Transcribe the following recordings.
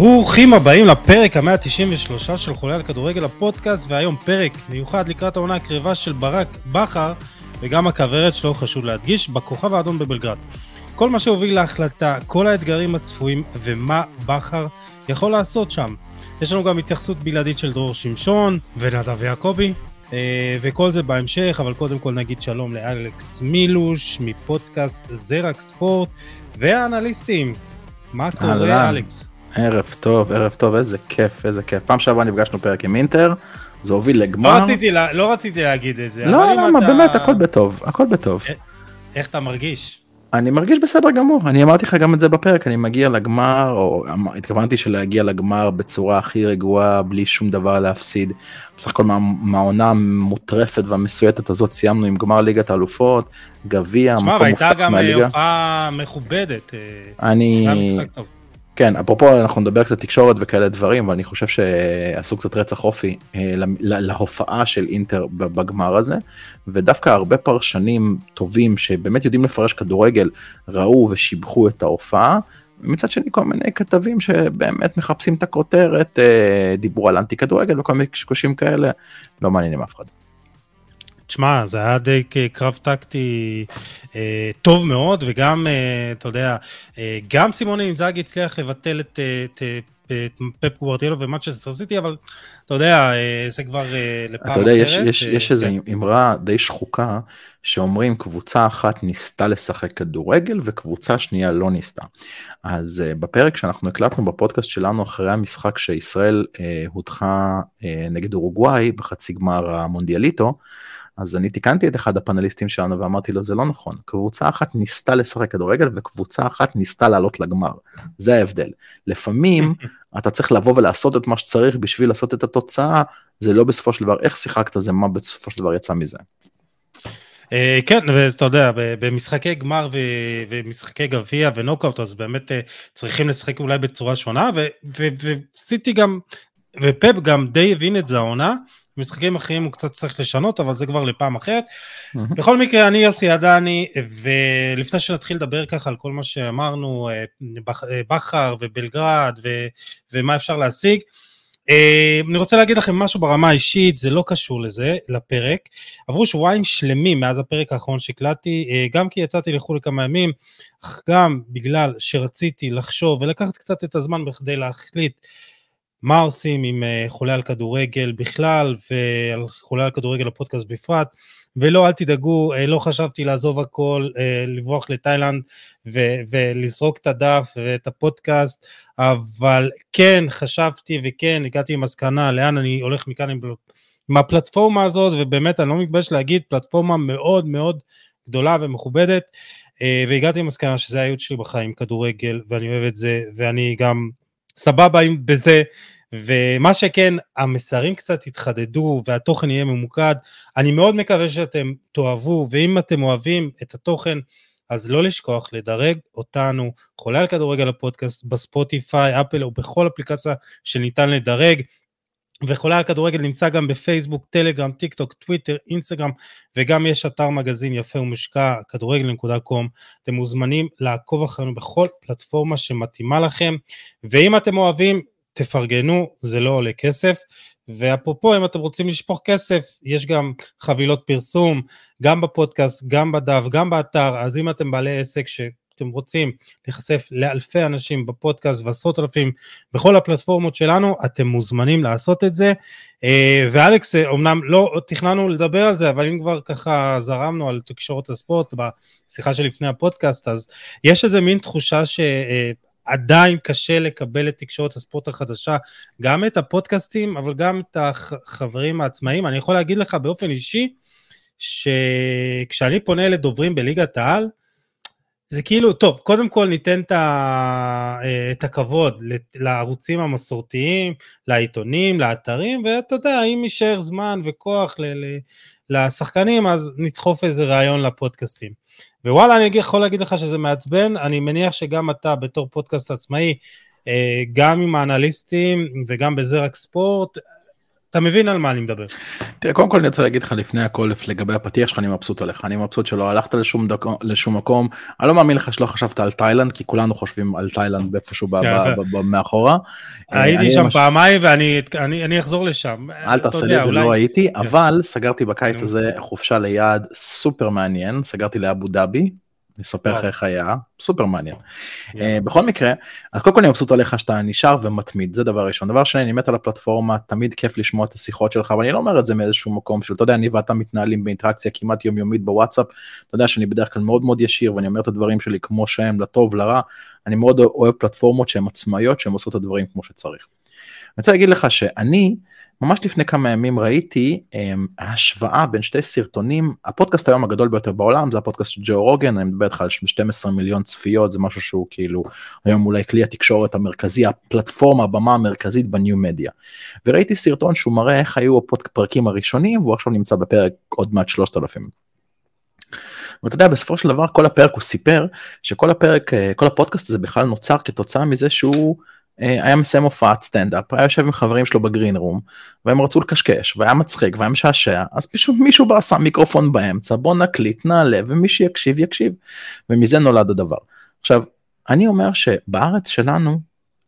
ברוכים הבאים לפרק ה-193 של חולה על כדורגל הפודקאסט, והיום פרק מיוחד לקראת העונה הקרבה של ברק בכר, וגם הכוורת שלו חשוב להדגיש, בכוכב האדום בבלגרד. כל מה שהוביל להחלטה, כל האתגרים הצפויים, ומה בכר יכול לעשות שם. יש לנו גם התייחסות בלעדית של דרור שמשון ונדב יעקבי, אה, וכל זה בהמשך, אבל קודם כל נגיד שלום לאלכס מילוש מפודקאסט זרק ספורט, והאנליסטים. מה קורה, אלכס? ערב טוב, ערב טוב, איזה כיף, איזה כיף. פעם שעברה נפגשנו פרק עם אינטר, זה הוביל לגמר. לא רציתי, לא רציתי להגיד את זה. לא, למה, אתה... באמת, הכל בטוב, הכל בטוב. איך אתה מרגיש? אני מרגיש בסדר גמור, אני אמרתי לך גם את זה בפרק, אני מגיע לגמר, או התכוונתי שלהגיע לגמר בצורה הכי רגועה, בלי שום דבר להפסיד. בסך הכל מהעונה המוטרפת והמסויטת הזאת סיימנו עם גמר ליגת האלופות, גביע, מקום מובטח מהליגה. שמע, והייתה גם אה, הופעה מכובדת. אה, אני... כן, אפרופו אנחנו נדבר קצת תקשורת וכאלה דברים, אבל אני חושב שעשו קצת רצח אופי אה, להופעה של אינטר בגמר הזה, ודווקא הרבה פרשנים טובים שבאמת יודעים לפרש כדורגל ראו ושיבחו את ההופעה. מצד שני כל מיני כתבים שבאמת מחפשים את הכותרת, אה, דיברו על אנטי כדורגל וכל מיני קשקושים כאלה, לא מעניינים אף אחד. תשמע, זה היה די קרב טקטי אה, טוב מאוד, וגם, אה, אתה יודע, אה, גם סימוני אינזאגי הצליח לבטל את, אה, את, את, את פפ גווארדיולה ומנצ'סטר סיטי, אבל אתה יודע, אה, זה כבר אה, לפעם אתה יודע, אחרת. אתה יודע, יש, יש, יש איזו כן. אמרה די שחוקה, שאומרים קבוצה אחת ניסתה לשחק כדורגל וקבוצה שנייה לא ניסתה. אז בפרק שאנחנו הקלטנו בפודקאסט שלנו אחרי המשחק שישראל אה, הודחה uh, נגד אורוגוואי בחצי גמר המונדיאליטו, אז אני תיקנתי את אחד הפאנליסטים שלנו ואמרתי לו זה לא נכון, קבוצה אחת ניסתה לשחק כדורגל וקבוצה אחת ניסתה לעלות לגמר, זה ההבדל. לפעמים אתה צריך לבוא ולעשות את מה שצריך בשביל לעשות את התוצאה, זה לא בסופו של דבר איך שיחקת, זה מה בסופו של דבר יצא מזה. אה, כן, ואתה יודע, במשחקי גמר ומשחקי גביע ונוקאוט, אז באמת אה, צריכים לשחק אולי בצורה שונה, וסיטי גם, ופפ גם די הבין את זה העונה, משחקים אחרים הוא קצת צריך לשנות, אבל זה כבר לפעם אחרת. בכל מקרה, אני יוסי עדני, ולפני שנתחיל לדבר ככה על כל מה שאמרנו, אה, אה, בכר ובלגרד ו... ומה אפשר להשיג, אה, אני רוצה להגיד לכם משהו ברמה האישית, זה לא קשור לזה, לפרק. עברו שבועיים שלמים מאז הפרק האחרון שהקלטתי, גם כי יצאתי לחו"ל לכמה ימים, אך גם בגלל שרציתי לחשוב ולקחת קצת את הזמן בכדי להחליט מה עושים עם אה, חולה על כדורגל בכלל ועל חולה על כדורגל הפודקאסט בפרט. ולא, אל תדאגו, אה, לא חשבתי לעזוב הכל, אה, לברוח לתאילנד ו- ולזרוק את הדף ואת הפודקאסט, אבל כן חשבתי וכן הגעתי למסקנה לאן אני הולך מכאן עם, עם הפלטפורמה הזאת, ובאמת אני לא מתבייש להגיד, פלטפורמה מאוד מאוד גדולה ומכובדת, והגעתי למסקנה שזה הייעוד שלי בחיים, כדורגל, ואני אוהב את זה, ואני גם סבבה בזה, ומה שכן, המסרים קצת יתחדדו והתוכן יהיה ממוקד. אני מאוד מקווה שאתם תאהבו, ואם אתם אוהבים את התוכן, אז לא לשכוח לדרג אותנו, חולה על כדורגל הפודקאסט, בספוטיפיי, אפל או בכל אפליקציה שניתן לדרג. וחולה על כדורגל נמצא גם בפייסבוק, טלגרם, טיק טוק, טוויטר, אינסטגרם, וגם יש אתר מגזין יפה ומושקע, כדורגל.com. אתם מוזמנים לעקוב אחרינו בכל פלטפורמה שמתאימה לכם, ואם אתם אוהבים, תפרגנו, זה לא עולה כסף. ואפרופו, אם אתם רוצים לשפוך כסף, יש גם חבילות פרסום, גם בפודקאסט, גם בדף, גם באתר, אז אם אתם בעלי עסק ש... אתם רוצים להיחשף לאלפי אנשים בפודקאסט ועשרות אלפים בכל הפלטפורמות שלנו, אתם מוזמנים לעשות את זה. אה, ואלכס, אמנם לא תכננו לדבר על זה, אבל אם כבר ככה זרמנו על תקשורת הספורט בשיחה שלפני הפודקאסט, אז יש איזה מין תחושה ש... אה, עדיין קשה לקבל את תקשורת הספורט החדשה, גם את הפודקאסטים, אבל גם את החברים העצמאיים. אני יכול להגיד לך באופן אישי, שכשאני פונה לדוברים בליגת העל, זה כאילו, טוב, קודם כל ניתן ה, אה, את הכבוד לערוצים המסורתיים, לעיתונים, לאתרים, ואתה יודע, אם יישאר זמן וכוח ל, ל, לשחקנים, אז נדחוף איזה רעיון לפודקאסטים. ווואלה, אני יכול להגיד לך שזה מעצבן, אני מניח שגם אתה בתור פודקאסט עצמאי, אה, גם עם האנליסטים וגם בזה רק ספורט, אתה מבין על מה אני מדבר. תראה, קודם כל אני רוצה להגיד לך לפני הכל לגבי הפתיח שלך, אני מבסוט עליך, אני מבסוט שלא הלכת לשום, דק... לשום מקום, אני לא מאמין לך שלא חשבת על תאילנד, כי כולנו חושבים על תאילנד איפשהו מאחורה. הייתי שם פעמיים ואני אחזור לשם. אל תעשה לי את זה, לא הייתי, כן. אבל סגרתי בקיץ הזה חופשה ליעד סופר מעניין, סגרתי לאבו דאבי. נספר לך איך היה, סופר מעניין. Yeah. אה, uh, בכל מקרה, אז קודם כל אני מבסוט עליך שאתה נשאר ומתמיד, זה דבר ראשון. דבר שני, אני מת על הפלטפורמה, תמיד כיף לשמוע את השיחות שלך, ואני לא אומר את זה מאיזשהו מקום של, אתה יודע, אני ואתה מתנהלים באינטראקציה כמעט יומיומית בוואטסאפ, אתה יודע שאני בדרך כלל מאוד מאוד ישיר, ואני אומר את הדברים שלי כמו שהם, לטוב, לרע, אני מאוד אוהב פלטפורמות שהן עצמאיות, שהן עושות את הדברים כמו שצריך. אני רוצה להגיד לך שאני, ממש לפני כמה ימים ראיתי um, השוואה בין שתי סרטונים, הפודקאסט היום הגדול ביותר בעולם זה הפודקאסט של ג'ו רוגן, אני מדבר איתך על 12 מיליון צפיות, זה משהו שהוא כאילו היום אולי כלי התקשורת המרכזי, הפלטפורמה, הבמה המרכזית בניו מדיה. וראיתי סרטון שהוא מראה איך היו הפרקים הראשונים והוא עכשיו נמצא בפרק עוד מעט 3,000. ואתה יודע בסופו של דבר כל הפרק הוא סיפר שכל הפרק אה, כל הפודקאסט הזה בכלל נוצר כתוצאה מזה שהוא היה מסיים הופעת סטנדאפ, היה יושב עם חברים שלו ב green room, והם רצו לקשקש, והיה מצחיק והיה משעשע, אז פשוט מישהו בא שם מיקרופון באמצע, בוא נקליט, נעלה, ומי שיקשיב יקשיב, ומזה נולד הדבר. עכשיו, אני אומר שבארץ שלנו,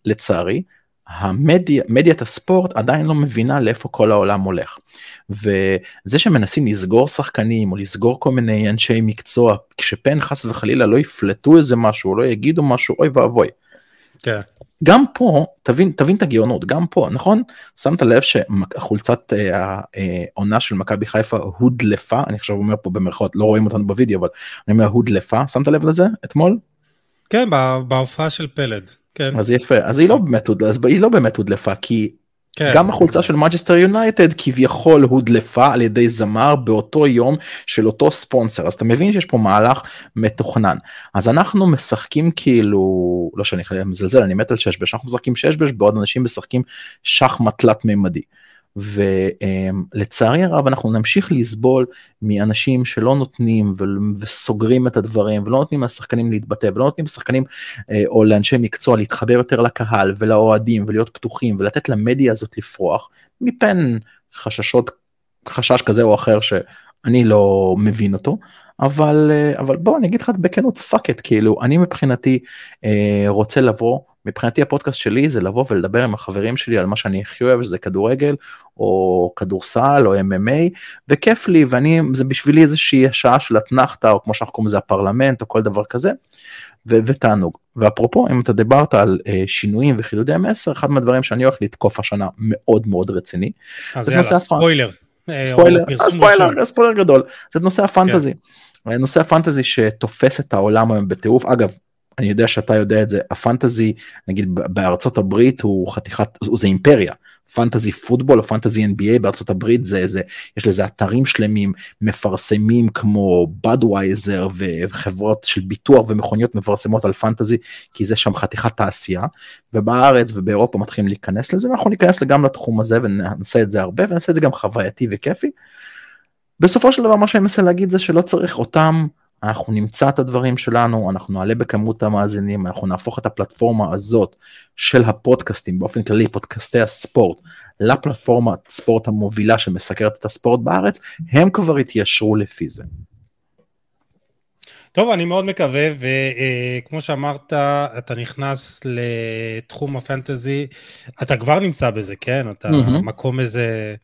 לצערי, המדיה, מדיית הספורט עדיין לא מבינה לאיפה כל העולם הולך. וזה שמנסים לסגור שחקנים או לסגור כל מיני אנשי מקצוע, כשפן חס וחלילה לא יפלטו איזה משהו לא יגידו משהו, אוי ואבוי. כן. גם פה תבין תבין את הגאונות גם פה נכון שמת לב שהחולצת אה, העונה של מכבי חיפה הודלפה אני עכשיו אומר פה במרכאות לא רואים אותנו בווידאו אבל אני אומר הודלפה שמת לב לזה אתמול. כן בהופעה של פלד. כן. אז יפה אז היא לא באמת היא לא באמת הודלפה כי כן. גם החולצה של מנצ'סטר יונייטד כביכול הודלפה על ידי זמר באותו יום של אותו ספונסר אז אתה מבין שיש פה מהלך מתוכנן אז אנחנו משחקים כאילו לא שאני מזלזל אני מת על שש בש אנחנו משחקים שש בש בעוד אנשים משחקים שחמט תלת מימדי. ולצערי הרב אנחנו נמשיך לסבול מאנשים שלא נותנים וסוגרים את הדברים ולא נותנים לשחקנים להתבטא ולא נותנים לשחקנים אה, או לאנשי מקצוע להתחבר יותר לקהל ולאוהדים ולהיות פתוחים ולתת למדיה הזאת לפרוח מפאת חששות חשש כזה או אחר שאני לא מבין אותו. אבל אה, אבל בוא אני אגיד לך בכנות fuck it כאילו אני מבחינתי אה, רוצה לבוא מבחינתי הפודקאסט שלי זה לבוא ולדבר עם החברים שלי על מה שאני הכי אוהב שזה כדורגל או כדורסל או MMA וכיף לי ואני זה בשבילי איזושהי שעה של אתנחתא או כמו שאנחנו קוראים לזה הפרלמנט או כל דבר כזה ו- ותענוג ואפרופו אם אתה דיברת על uh, שינויים וחידודי מסר אחד מהדברים שאני הולך לתקוף השנה מאוד מאוד רציני. אז יאללה ספוילר. אה, ספוילר, אה, ספוילר, ספוילר גדול זה נושא הפנטזי. כן. נושא הפנטזי שתופס את העולם היום בטירוף אגב אני יודע שאתה יודע את זה, הפנטזי, נגיד בארצות הברית הוא חתיכת, זה אימפריה, פנטזי פוטבול או פנטזי NBA בארצות הברית זה, זה, יש לזה אתרים שלמים, מפרסמים כמו בדווייזר וחברות של ביטוח ומכוניות מפרסמות על פנטזי, כי זה שם חתיכת תעשייה, ובארץ ובאירופה מתחילים להיכנס לזה, ואנחנו ניכנס גם לתחום הזה ונעשה את זה הרבה ונעשה את זה גם חווייתי וכיפי. בסופו של דבר מה שאני מנסה להגיד זה שלא צריך אותם אנחנו נמצא את הדברים שלנו, אנחנו נעלה בכמות המאזינים, אנחנו נהפוך את הפלטפורמה הזאת של הפודקאסטים, באופן כללי פודקאסטי הספורט, לפלטפורמת ספורט המובילה שמסקרת את הספורט בארץ, הם כבר התיישרו לפי זה. טוב, אני מאוד מקווה, וכמו שאמרת, אתה נכנס לתחום ה fantasy, אתה כבר נמצא בזה, כן? אתה mm-hmm. מקום איזה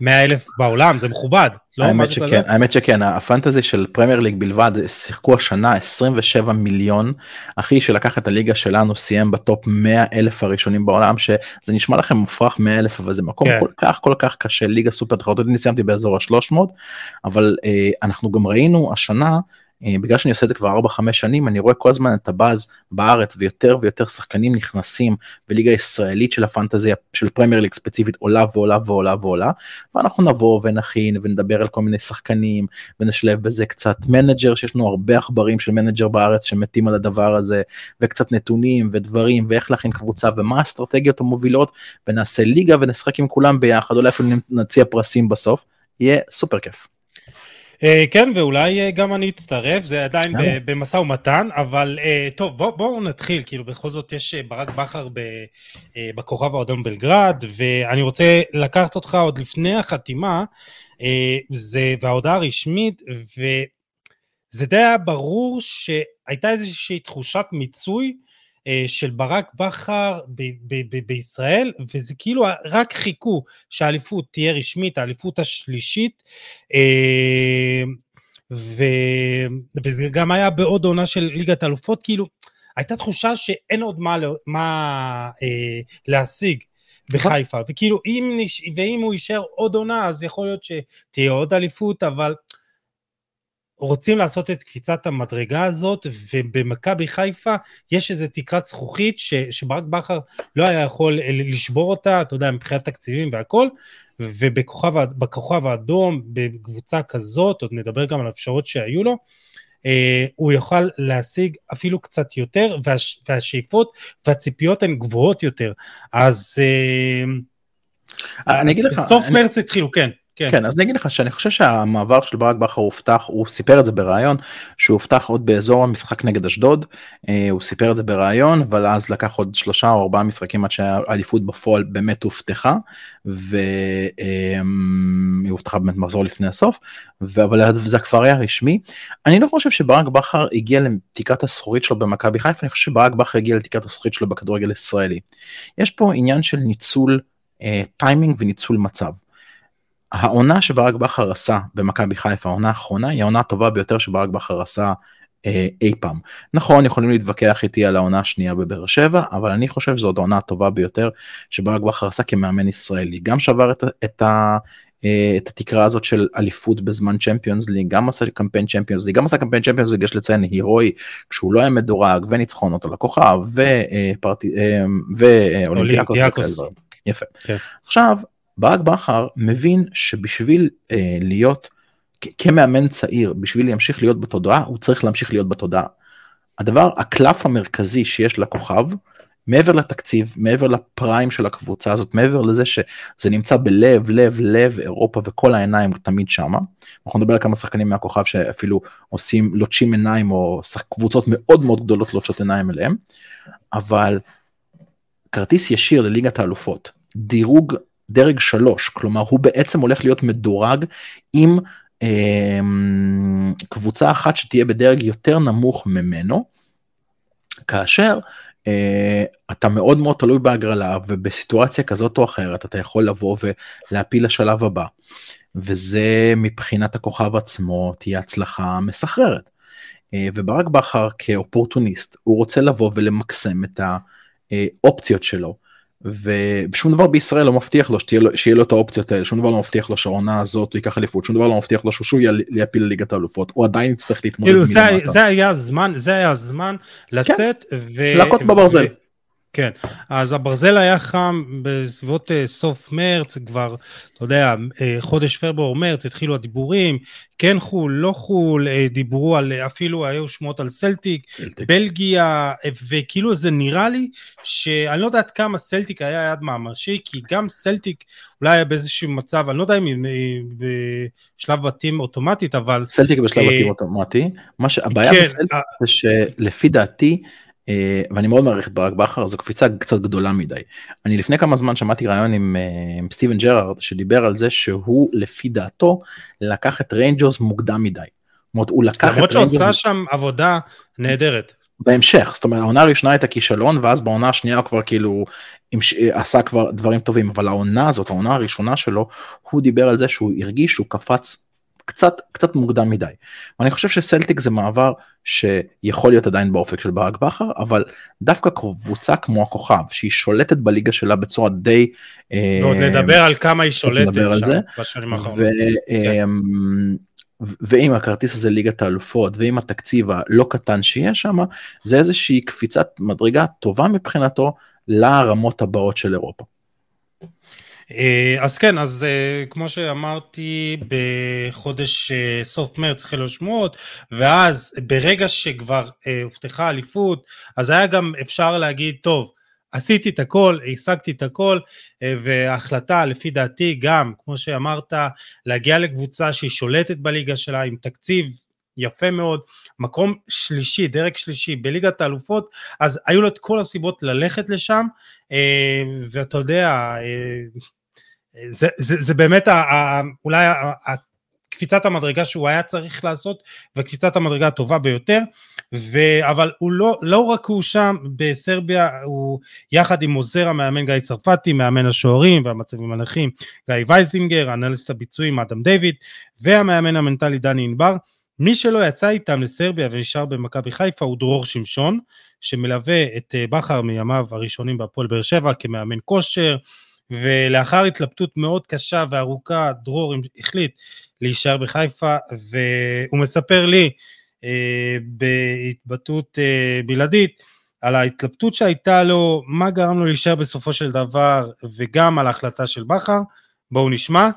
100 אלף בעולם, זה מכובד. לא האמת שכן, כזה? האמת שכן, ה fantasy של פרמייר ליג בלבד, שיחקו השנה 27 מיליון, אחי שלקח את הליגה שלנו סיים ב top 100 אלף הראשונים בעולם, שזה נשמע לכם מופרך 100 אלף, אבל זה מקום כן. כל כך כל כך קשה, ליגה סופר תחרותית, אני סיימתי באזור ה-300, אבל אה, אנחנו גם ראינו השנה, בגלל שאני עושה את זה כבר 4-5 שנים אני רואה כל הזמן את הבאז בארץ ויותר ויותר שחקנים נכנסים בליגה הישראלית של הפנטזיה של פרמייר ליג ספציפית עולה ועולה ועולה ועולה ואנחנו נבוא ונכין ונדבר על כל מיני שחקנים ונשלב בזה קצת מנג'ר שיש לנו הרבה עכברים של מנג'ר בארץ שמתים על הדבר הזה וקצת נתונים ודברים ואיך להכין קבוצה ומה האסטרטגיות המובילות ונעשה ליגה ונשחק עם כולם ביחד אולי אפילו נציע פרסים בסוף יהיה סופר כיף. כן, ואולי גם אני אצטרף, זה עדיין במשא ומתן, אבל טוב, בואו בוא נתחיל, כאילו בכל זאת יש ברק בכר בכוכב האדום בלגרד, ואני רוצה לקחת אותך עוד לפני החתימה, זה, וההודעה הרשמית, וזה די היה ברור שהייתה איזושהי תחושת מיצוי, אה, של ברק בכר בישראל, וזה כאילו רק חיכו שהאליפות תהיה רשמית, האליפות השלישית, אה, וזה גם היה בעוד עונה של ליגת אלופות, כאילו הייתה תחושה שאין עוד מה, מה אה, להשיג. נכון. בחיפה, וכאילו אם, ואם הוא יישאר עוד עונה אז יכול להיות שתהיה עוד אליפות, אבל רוצים לעשות את קפיצת המדרגה הזאת, ובמכבי חיפה יש איזו תקרת זכוכית ש, שברק בכר לא היה יכול לשבור אותה, אתה יודע, מבחינת תקציבים והכל, ובכוכב האדום, בקבוצה כזאת, עוד נדבר גם על האפשרות שהיו לו, אה, הוא יוכל להשיג אפילו קצת יותר, והש, והשאיפות והציפיות הן גבוהות יותר. אז... אה, אני אגיד לך... בסוף אני... מרץ התחילו, כן. כן. כן, אז אני אגיד לך שאני חושב שהמעבר של ברק בכר הובטח, הוא סיפר את זה בריאיון, שהוא הובטח עוד באזור המשחק נגד אשדוד, אה, הוא סיפר את זה בריאיון, אבל אז לקח עוד שלושה או ארבעה משחקים עד שהאליפות בפועל באמת הובטחה, והיא אה, הובטחה באמת מחזור לפני הסוף, אבל זה כבר היה רשמי. אני לא חושב שברק בכר הגיע לתקרת הזכורית שלו במכבי חיפה, אני חושב שברק בכר הגיע לתקרת הזכורית שלו בכדורגל הישראלי. יש פה עניין של ניצול אה, טיימינג וניצול מצב. העונה שברק בכר עשה במכבי חיפה, העונה האחרונה, היא העונה הטובה ביותר שברק בכר עשה אה, אי פעם. נכון, יכולים להתווכח איתי על העונה השנייה בבאר שבע, אבל אני חושב שזאת העונה הטובה ביותר שברק בכר עשה כמאמן ישראלי. גם שבר את, את, ה, אה, את התקרה הזאת של אליפות בזמן צ'מפיונס ליג, גם עשה קמפיין צ'מפיונס ליג, גם עשה קמפיין צ'מפיונס ליג, יש לציין הרואי, כשהוא לא היה מדורג, וניצחונות על הכוכב, ואולימפיאקוס. אה, יפה. כן. עכשיו, ברק בכר מבין שבשביל אה, להיות כמאמן צעיר, בשביל להמשיך להיות בתודעה, הוא צריך להמשיך להיות בתודעה. הדבר, הקלף המרכזי שיש לכוכב, מעבר לתקציב, מעבר לפריים של הקבוצה הזאת, מעבר לזה שזה נמצא בלב, לב, לב אירופה וכל העיניים תמיד שמה. אנחנו נדבר על כמה שחקנים מהכוכב שאפילו עושים, לוטשים עיניים או קבוצות מאוד מאוד גדולות לוטשות עיניים אליהם, אבל כרטיס ישיר לליגת האלופות, דירוג דרג שלוש, כלומר הוא בעצם הולך להיות מדורג עם אה, קבוצה אחת שתהיה בדרג יותר נמוך ממנו, כאשר אה, אתה מאוד מאוד תלוי בהגרלה ובסיטואציה כזאת או אחרת אתה יכול לבוא ולהפיל לשלב הבא. וזה מבחינת הכוכב עצמו תהיה הצלחה מסחררת. אה, וברק בכר כאופורטוניסט הוא רוצה לבוא ולמקסם את האופציות שלו. ושום דבר בישראל לא מבטיח לו שתהיה לו, שיהיה לו את האופציות האלה, שום דבר לא מבטיח לו שהעונה הזאת הוא ייקח אליפות, שום דבר לא מבטיח לו שהוא שוב יפיל לליגת האלופות, הוא עדיין יצטרך להתמודד מלמטה. זה היה הזמן, זה היה הזמן לצאת כן, ו... להכות בברזל. ו... כן, אז הברזל היה חם בסביבות אה, סוף מרץ, כבר, אתה יודע, אה, חודש פברואר, מרץ, התחילו הדיבורים, כן חו"ל, לא חו"ל, אה, דיברו על, אפילו היו שמועות על סלטיק, סלטיק. בלגיה, וכאילו זה נראה לי שאני לא יודע כמה סלטיק היה יד ממשי, כי גם סלטיק אולי היה באיזשהו מצב, אני לא יודע אם בשלב בתים אוטומטית, אבל... סלטיק בשלב בתים אוטומטי, מה שהבעיה כן, בסלטיק זה שלפי דעתי, אה, ואני מאוד מעריך את ברק בכר זו קפיצה קצת גדולה מדי. אני לפני כמה זמן שמעתי ראיון עם, אה, עם סטיבן ג'רארד שדיבר על זה שהוא לפי דעתו לקח את ריינג'רס מוקדם מדי. זאת הוא לקח את ריינג'רס... למרות שעושה שם עבודה נהדרת. בהמשך זאת אומרת העונה הראשונה הייתה כישלון ואז בעונה השנייה הוא כבר כאילו עשה כבר דברים טובים אבל העונה הזאת העונה הראשונה שלו הוא דיבר על זה שהוא הרגיש שהוא קפץ קצת קצת מוקדם מדי. ואני חושב שסלטיק זה מעבר שיכול להיות עדיין באופק של ברק בכר אבל דווקא קבוצה כמו הכוכב שהיא שולטת בליגה שלה בצורה די. אה, ועוד נדבר על כמה היא שולטת שם בשנים האחרונות. כן. אמ, ועם הכרטיס הזה ליגת האלופות ועם התקציב הלא קטן שיש שם זה איזושהי קפיצת מדרגה טובה מבחינתו לרמות הבאות של אירופה. אה, אז כן, אז אה, כמו שאמרתי, בחודש אה, סוף מרץ החלו שמועות, ואז ברגע שכבר הובטחה אליפות, אז היה גם אפשר להגיד, טוב, עשיתי את הכל, השגתי את הכל, וההחלטה לפי דעתי גם, כמו שאמרת, להגיע לקבוצה שהיא שולטת בליגה שלה עם תקציב יפה מאוד, מקום שלישי, דרג שלישי בליגת האלופות, אז היו לו את כל הסיבות ללכת לשם, ואתה יודע, זה, זה, זה באמת ה, ה, אולי ה, קפיצת המדרגה שהוא היה צריך לעשות וקפיצת המדרגה הטובה ביותר ו... אבל הוא לא, לא רק הוא שם בסרביה הוא יחד עם עוזר המאמן גיא צרפתי מאמן השוערים והמצבים הנכים גיא וייזינגר אנליסט הביצועים אדם דיוויד והמאמן המנטלי דני ענבר. מי שלא יצא איתם לסרביה ונשאר במכבי חיפה הוא דרור שמשון שמלווה את אה, בכר מימיו הראשונים בהפועל באר שבע כמאמן כושר ולאחר התלבטות מאוד קשה וארוכה דרור החליט להישאר בחיפה והוא מספר לי אה, בהתבטאות אה, בלעדית על ההתלבטות שהייתה לו, מה גרם לו להישאר בסופו של דבר וגם על ההחלטה של בכר, בואו נשמע.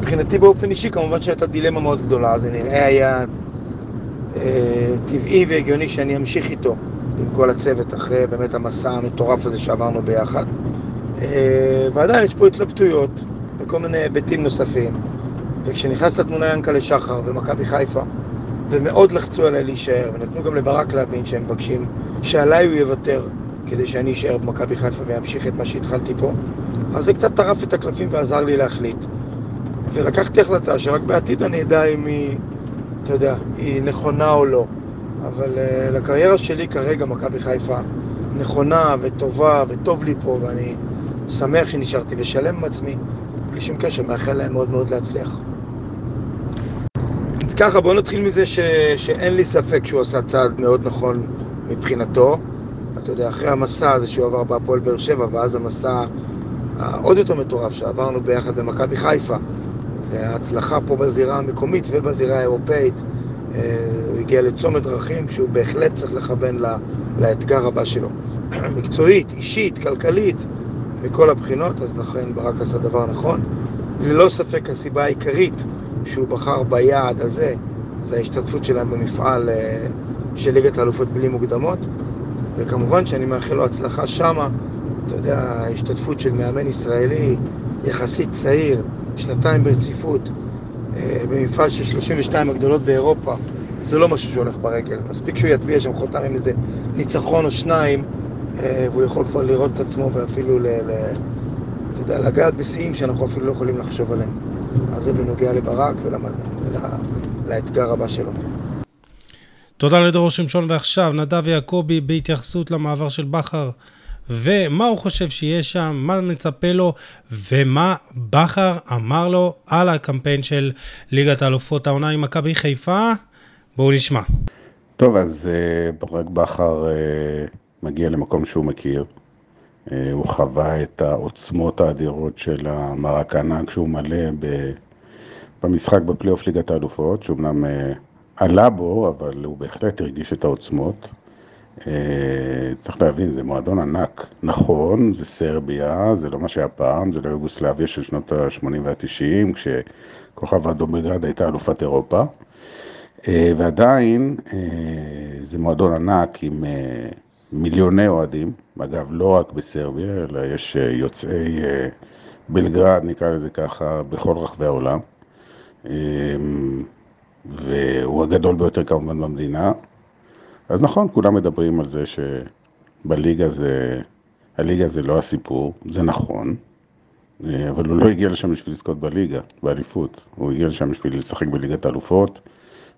מבחינתי באופן אישי כמובן שהייתה דילמה מאוד גדולה, זה נראה היה אה, טבעי והגיוני שאני אמשיך איתו עם כל הצוות אחרי באמת המסע המטורף הזה שעברנו ביחד. אה, ועדיין יש פה התלבטויות וכל מיני היבטים נוספים. וכשנכנס לתמונה ינקלה שחר ומכבי חיפה, ומאוד לחצו עליי להישאר, ונתנו גם לברק להבין שהם מבקשים שעליי הוא יוותר כדי שאני אשאר במכבי חיפה ואמשיך את מה שהתחלתי פה, אז זה קצת טרף את הקלפים ועזר לי להחליט. ולקחתי החלטה שרק בעתיד אני אדע אם היא, אתה יודע, היא נכונה או לא. אבל uh, לקריירה שלי כרגע מכבי חיפה נכונה וטובה וטוב לי פה ואני שמח שנשארתי ושלם עם עצמי, בלי שום קשר, מאחל להם מאוד מאוד להצליח. ככה, בואו נתחיל מזה ש... שאין לי ספק שהוא עשה צעד מאוד נכון מבחינתו. אתה יודע, אחרי המסע הזה שהוא עבר בהפועל באר שבע, ואז המסע העוד יותר מטורף שעברנו ביחד במכבי חיפה, וההצלחה פה בזירה המקומית ובזירה האירופאית, אה, הוא הגיע לצומת דרכים שהוא בהחלט צריך לכוון לאתגר הבא שלו. מקצועית, אישית, כלכלית, מכל הבחינות, אז לכן ברק עשה דבר נכון. ללא ספק הסיבה העיקרית שהוא בחר ביעד הזה, זה ההשתתפות שלהם במפעל אה, של ליגת האלופות בלי מוקדמות, וכמובן שאני מאחל לו הצלחה שמה, אתה יודע, ההשתתפות של מאמן ישראלי יחסית צעיר, שנתיים ברציפות, אה, במפעל של 32 הגדולות באירופה, זה לא משהו שהולך ברגל. מספיק שהוא יטביע שם חותם עם איזה ניצחון או שניים, והוא יכול כבר לראות את עצמו ואפילו, ל, ל, אתה יודע, לגעת בשיאים שאנחנו אפילו לא יכולים לחשוב עליהם. אז זה בנוגע לברק ולאתגר הבא שלו. תודה לדרור שמשון, ועכשיו נדב יעקבי בהתייחסות למעבר של בכר, ומה הוא חושב שיהיה שם, מה מצפה לו, ומה בכר אמר לו על הקמפיין של ליגת האלופות העונה עם מכבי חיפה. בואו נשמע. טוב, אז אה, ברק בכר אה, מגיע למקום שהוא מכיר. אה, הוא חווה את העוצמות האדירות של המרק הענק שהוא מלא במשחק בפלייאוף ליגת האלופות, שאומנם אה, עלה בו, אבל הוא בהחלט הרגיש את העוצמות. אה, צריך להבין, זה מועדון ענק. נכון, זה סרביה, זה לא מה שהיה פעם, זה לא יוגוסלביה של שנות ה-80 וה-90, כשכוכב האדום הייתה אלופת אירופה. ועדיין, זה מועדון ענק עם מיליוני אוהדים, אגב, לא רק בסרביה, אלא יש אה, יוצאי אה, בלגרד, נקרא לזה ככה, בכל רחבי העולם. אמ, והוא הגדול ביותר כמובן במדינה. אז נכון, כולם מדברים על זה שבליגה זה, הליגה זה לא הסיפור, זה נכון, אה, אבל הוא לא הגיע לשם בשביל לזכות בליגה, באליפות. הוא הגיע לשם בשביל לשחק בליגת האלופות.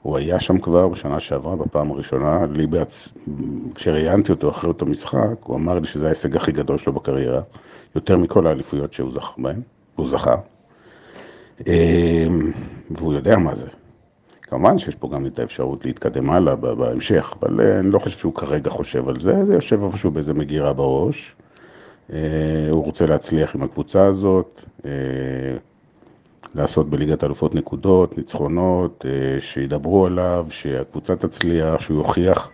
הוא היה שם כבר בשנה שעברה, בפעם הראשונה, לי בעצ... כשראיינתי אותו אחרי אותו משחק, הוא אמר לי שזה ההישג הכי גדול שלו בקריירה, יותר מכל האליפויות שהוא זכה בהן, הוא זכה. אמ, והוא יודע מה זה. כמובן שיש פה גם את האפשרות להתקדם הלאה בהמשך, אבל אה, אני לא חושב שהוא כרגע חושב על זה, זה יושב איפשהו באיזה מגירה בראש. אה, הוא רוצה להצליח עם הקבוצה הזאת. אה, לעשות בליגת אלופות נקודות, ניצחונות, אה, שידברו עליו, שהקבוצה תצליח, שהוא יוכיח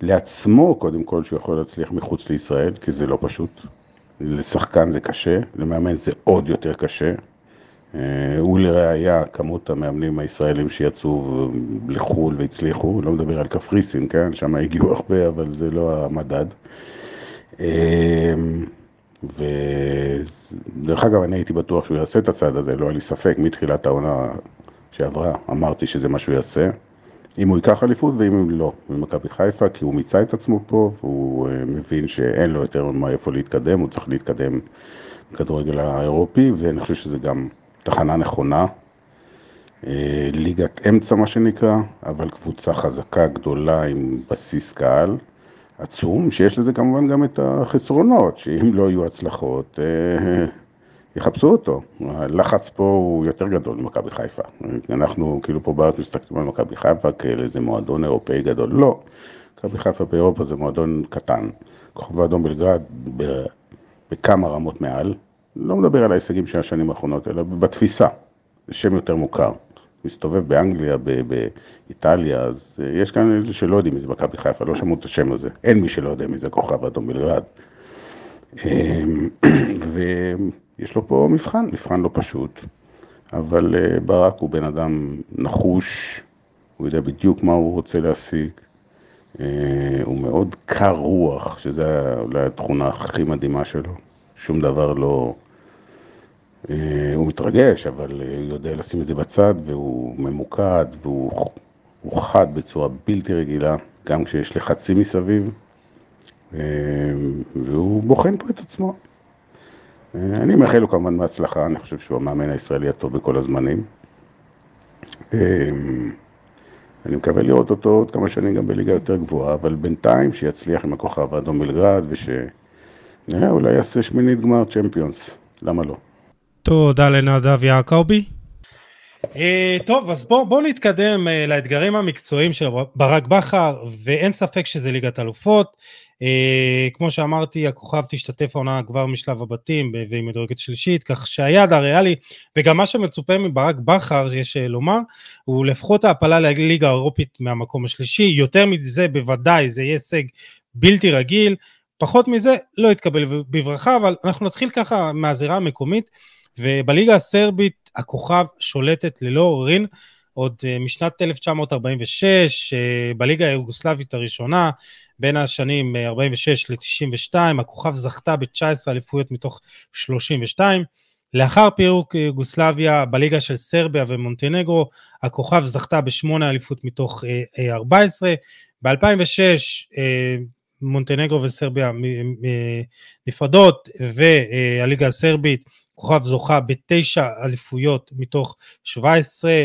לעצמו קודם כל שהוא יכול להצליח מחוץ לישראל, כי זה לא פשוט. לשחקן זה קשה, למאמן זה עוד יותר קשה. אה, הוא לראיה כמות המאמנים הישראלים שיצאו לחו"ל והצליחו, לא מדבר על קפריסין, כן? שם הגיעו הרבה, אבל זה לא המדד. ודרך אגב, אני הייתי בטוח שהוא יעשה את הצעד הזה, לא היה לי ספק, מתחילת העונה שעברה, אמרתי שזה מה שהוא יעשה. אם הוא ייקח אליפות ואם לא, ממכבי חיפה, כי הוא מיצה את עצמו פה, והוא אה, מבין שאין לו יותר מה איפה להתקדם, הוא צריך להתקדם בכדורגל האירופי, ואני חושב שזה גם תחנה נכונה. אה, ליגת אמצע מה שנקרא, אבל קבוצה חזקה, גדולה, עם בסיס קהל עצום, שיש לזה כמובן גם את החסרונות, שאם לא יהיו הצלחות, אה, יחפשו אותו. הלחץ פה הוא יותר גדול ממכבי חיפה. אנחנו כאילו פה בארץ מסתכלים על מכבי חיפה כאל איזה מועדון אירופאי גדול. לא, מכבי חיפה באירופה זה מועדון קטן. כוכב האדום בלגרד בכמה רמות מעל. לא מדבר על ההישגים של השנים האחרונות, אלא בתפיסה. זה שם יותר מוכר. מסתובב באנגליה, באיטליה, אז יש כאן איזה שלא יודעים מי זה מכבי חיפה, לא שמעו את השם הזה. אין מי שלא יודע מי זה כוכב האדום בלגרד. אמ, ויש לו פה מבחן, מבחן לא פשוט, אבל אה, ברק הוא בן אדם נחוש, הוא יודע בדיוק מה הוא רוצה להשיג, אה, הוא מאוד קר רוח, שזה אולי התכונה הכי מדהימה שלו, שום דבר לא... אה, הוא מתרגש, אבל הוא יודע לשים את זה בצד, והוא ממוקד, והוא חד בצורה בלתי רגילה, גם כשיש לחצים מסביב. והוא בוחן פה את עצמו. אני מאחל לו כמובן מהצלחה, אני חושב שהוא המאמן הישראלי הטוב בכל הזמנים. אני מקווה לראות אותו עוד כמה שנים גם בליגה יותר גבוהה, אבל בינתיים שיצליח עם הכוכב האדום מלגרד ושנראה, אולי יעשה שמינית גמר צ'מפיונס, למה לא? תודה לנדב יעקבי. טוב, אז בואו בוא נתקדם uh, לאתגרים המקצועיים של ברק בכר, ואין ספק שזה ליגת אלופות. Uh, כמו שאמרתי, הכוכב תשתתף העונה כבר משלב הבתים והיא מדורגת שלישית, כך שהיעד הריאלי, וגם מה שמצופה מברק בכר, יש uh, לומר, הוא לפחות העפלה לליגה האירופית מהמקום השלישי, יותר מזה בוודאי זה יהיה הישג בלתי רגיל, פחות מזה לא יתקבל בברכה, אבל אנחנו נתחיל ככה מהזירה המקומית, ובליגה הסרבית הכוכב שולטת ללא עוררין עוד משנת 1946, בליגה היוגוסלבית הראשונה, בין השנים 46 ל-92, הכוכב זכתה ב-19 אליפויות מתוך 32. לאחר פירוק יוגוסלביה בליגה של סרביה ומונטנגרו, הכוכב זכתה בשמונה אליפות מתוך 14. ב-2006 מונטנגרו וסרביה נפרדות, והליגה הסרבית, כוכב זוכה בתשע אליפויות מתוך 17,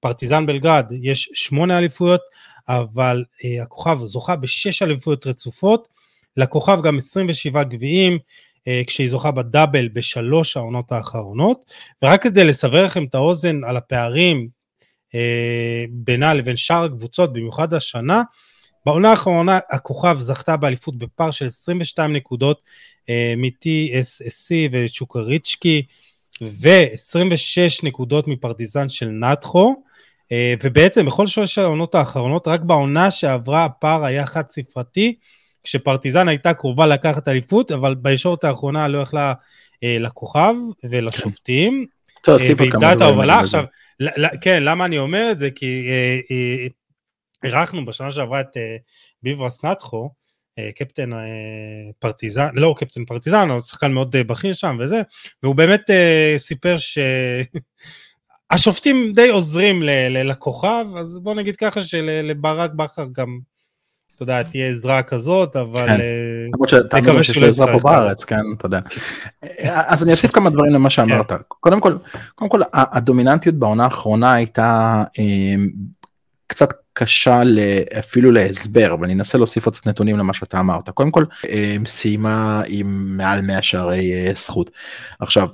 לפרטיזן בלגרד יש שמונה אליפויות, אבל uh, הכוכב זוכה בשש אליפויות רצופות, לכוכב גם 27 גביעים, uh, כשהיא זוכה בדאבל בשלוש העונות האחרונות, ורק כדי לסבר לכם את האוזן על הפערים uh, בינה לבין שאר הקבוצות, במיוחד השנה, בעונה האחרונה הכוכב זכתה באליפות בפער של 22 נקודות uh, מ-TSSC וצ'וקריצ'קי, ו-26 נקודות מפרטיזן של נתחו, אה, ובעצם בכל שלוש העונות האחרונות, רק בעונה שעברה הפער היה חד ספרתי, כשפרטיזן הייתה קרובה לקחת אליפות, אבל בישורת האחרונה לא יכלה אה, לכוכב ולשופטים. אה, ואיבדה את ההובלה. עכשיו, כן, למה אני אומר את זה? כי אירחנו בשנה שעברה את ביברס נטחו, קפטן פרטיזן, לא קפטן פרטיזן, אבל שחקן מאוד בכיר שם וזה, והוא באמת סיפר ש... השופטים די עוזרים לכוכב, אז בוא נגיד ככה שלברק בכר גם, אתה יודע, תהיה עזרה כזאת, אבל... כן, אה, למרות שיש לו עזרה פה בארץ, כן, אתה יודע. אז אני אוסיף כמה דברים למה שאמרת. כן. קודם כל, קודם כל, הדומיננטיות בעונה האחרונה הייתה אה, קצת קשה אפילו להסבר, אבל אני אנסה להוסיף עוד קצת נתונים למה שאתה אמרת. קודם כל, אה, סיימה עם מעל 100 שערי זכות. עכשיו,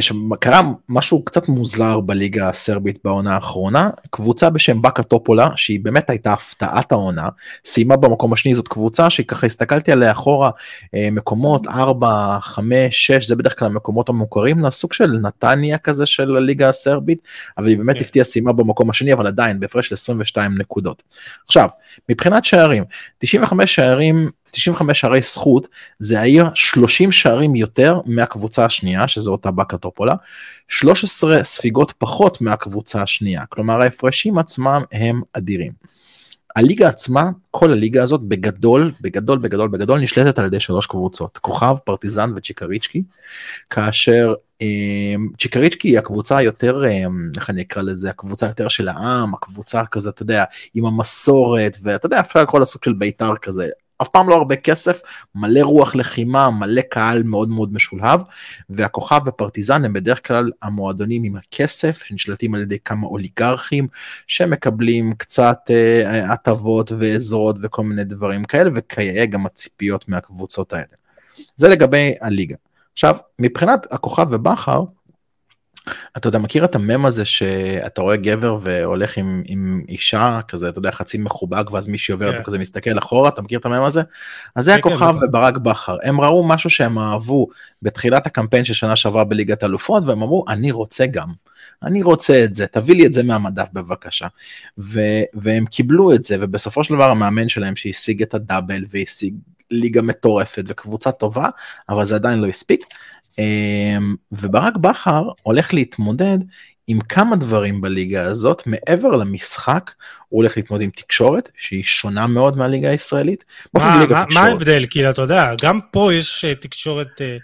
שקרה משהו קצת מוזר בליגה הסרבית בעונה האחרונה קבוצה בשם באקה טופולה שהיא באמת הייתה הפתעת העונה סיימה במקום השני זאת קבוצה שככה הסתכלתי עליה אחורה אה, מקומות 4 5 6 זה בדרך כלל המקומות המוכרים לסוג של נתניה כזה של הליגה הסרבית אבל היא באמת כן. הפתיעה סיימה במקום השני אבל עדיין בהפרש של 22 נקודות. עכשיו מבחינת שערים 95 שערים 95 שערי זכות זה היה 30 שערים יותר מהקבוצה השנייה שזה אותה בקטופולה 13 ספיגות פחות מהקבוצה השנייה כלומר ההפרשים עצמם הם אדירים. הליגה עצמה, כל הליגה הזאת בגדול, בגדול, בגדול, בגדול נשלטת על ידי שלוש קבוצות, כוכב, פרטיזן וצ'יקריצ'קי, כאשר אה, צ'יקריצ'קי היא הקבוצה היותר, אה, איך אני אקרא לזה, הקבוצה יותר של העם, הקבוצה כזה, אתה יודע, עם המסורת, ואתה יודע, אפשר כל הסוג של בית"ר כזה, אף פעם לא הרבה כסף, מלא רוח לחימה, מלא קהל מאוד מאוד משולהב, והכוכב ופרטיזן הם בדרך כלל המועדונים עם הכסף, שנשלטים על ידי כמה אוליגרכים, שמקבלים קצת אה, הטבות ועזרות וכל מיני דברים כאלה, וכיאה גם הציפיות מהקבוצות האלה. זה לגבי הליגה. עכשיו, מבחינת הכוכב ובכר, אתה יודע, מכיר את המם הזה שאתה רואה גבר והולך עם, עם אישה כזה, אתה יודע, חצי מחובק, ואז מישהי עוברת yeah. וכזה מסתכל אחורה, אתה מכיר את המם הזה? אז זה הכוכב כן, כן, וברק בכר. הם ראו משהו שהם אהבו בתחילת הקמפיין של שנה שעברה בליגת אלופות, והם אמרו, אני רוצה גם. אני רוצה את זה, תביא לי את זה מהמדף בבקשה. ו- והם קיבלו את זה, ובסופו של דבר המאמן שלהם שהשיג את הדאבל והשיג ליגה מטורפת וקבוצה טובה, אבל זה עדיין לא הספיק. אמ, וברק בכר הולך להתמודד עם כמה דברים בליגה הזאת מעבר למשחק הוא הולך להתמודד עם תקשורת שהיא שונה מאוד מהליגה הישראלית. מה, מה, מה ההבדל כאילו אתה יודע גם פה יש אה, תקשורת אה,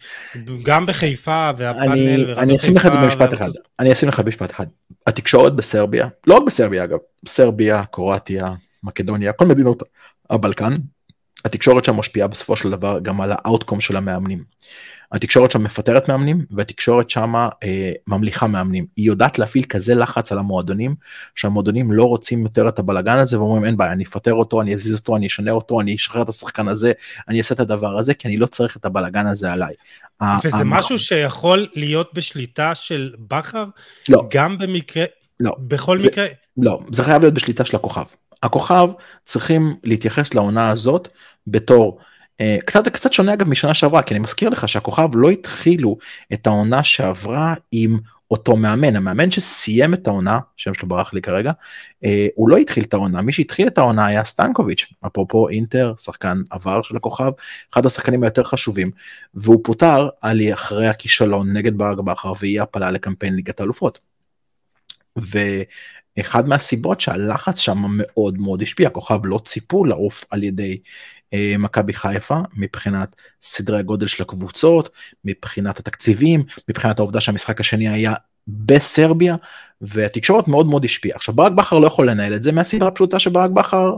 גם בחיפה והפאנל. אני, אני אשים לך את זה במשפט אחד אני אשים לך במשפט אחד התקשורת בסרביה לא רק בסרביה אגב סרביה קרואטיה מקדוניה כל מדינות הבלקן התקשורת שם משפיעה בסופו של דבר גם על האאוטקום של המאמנים. התקשורת שם מפטרת מאמנים והתקשורת שם אה, ממליכה מאמנים. היא יודעת להפעיל כזה לחץ על המועדונים שהמועדונים לא רוצים יותר את הבלגן הזה ואומרים אין בעיה אני אפטר אותו אני אזיז אותו אני אשנה אותו אני אשחרר את השחקן הזה אני אעשה את הדבר הזה כי אני לא צריך את הבלגן הזה עליי. וזה משהו שיכול להיות בשליטה של בכר? לא. גם במקרה? לא. בכל זה, מקרה? לא זה חייב להיות בשליטה של הכוכב. הכוכב צריכים להתייחס לעונה הזאת בתור קצת קצת שונה אגב משנה שעברה כי אני מזכיר לך שהכוכב לא התחילו את העונה שעברה עם אותו מאמן המאמן שסיים את העונה שם שלו ברח לי כרגע uh, הוא לא התחיל את העונה מי שהתחיל את העונה היה סטנקוביץ' אפרופו אינטר שחקן עבר של הכוכב אחד השחקנים היותר חשובים והוא פוטר על אחרי הכישלון נגד ברק בכר ואי הפלה לקמפיין ליגת האלופות. ואחד מהסיבות שהלחץ שם מאוד מאוד השפיע הכוכב לא ציפו לעוף על ידי אה, מכבי חיפה מבחינת סדרי הגודל של הקבוצות, מבחינת התקציבים, מבחינת העובדה שהמשחק השני היה בסרביה והתקשורת מאוד מאוד השפיעה. עכשיו ברק בכר לא יכול לנהל את זה מהסיבה הפשוטה שברק בכר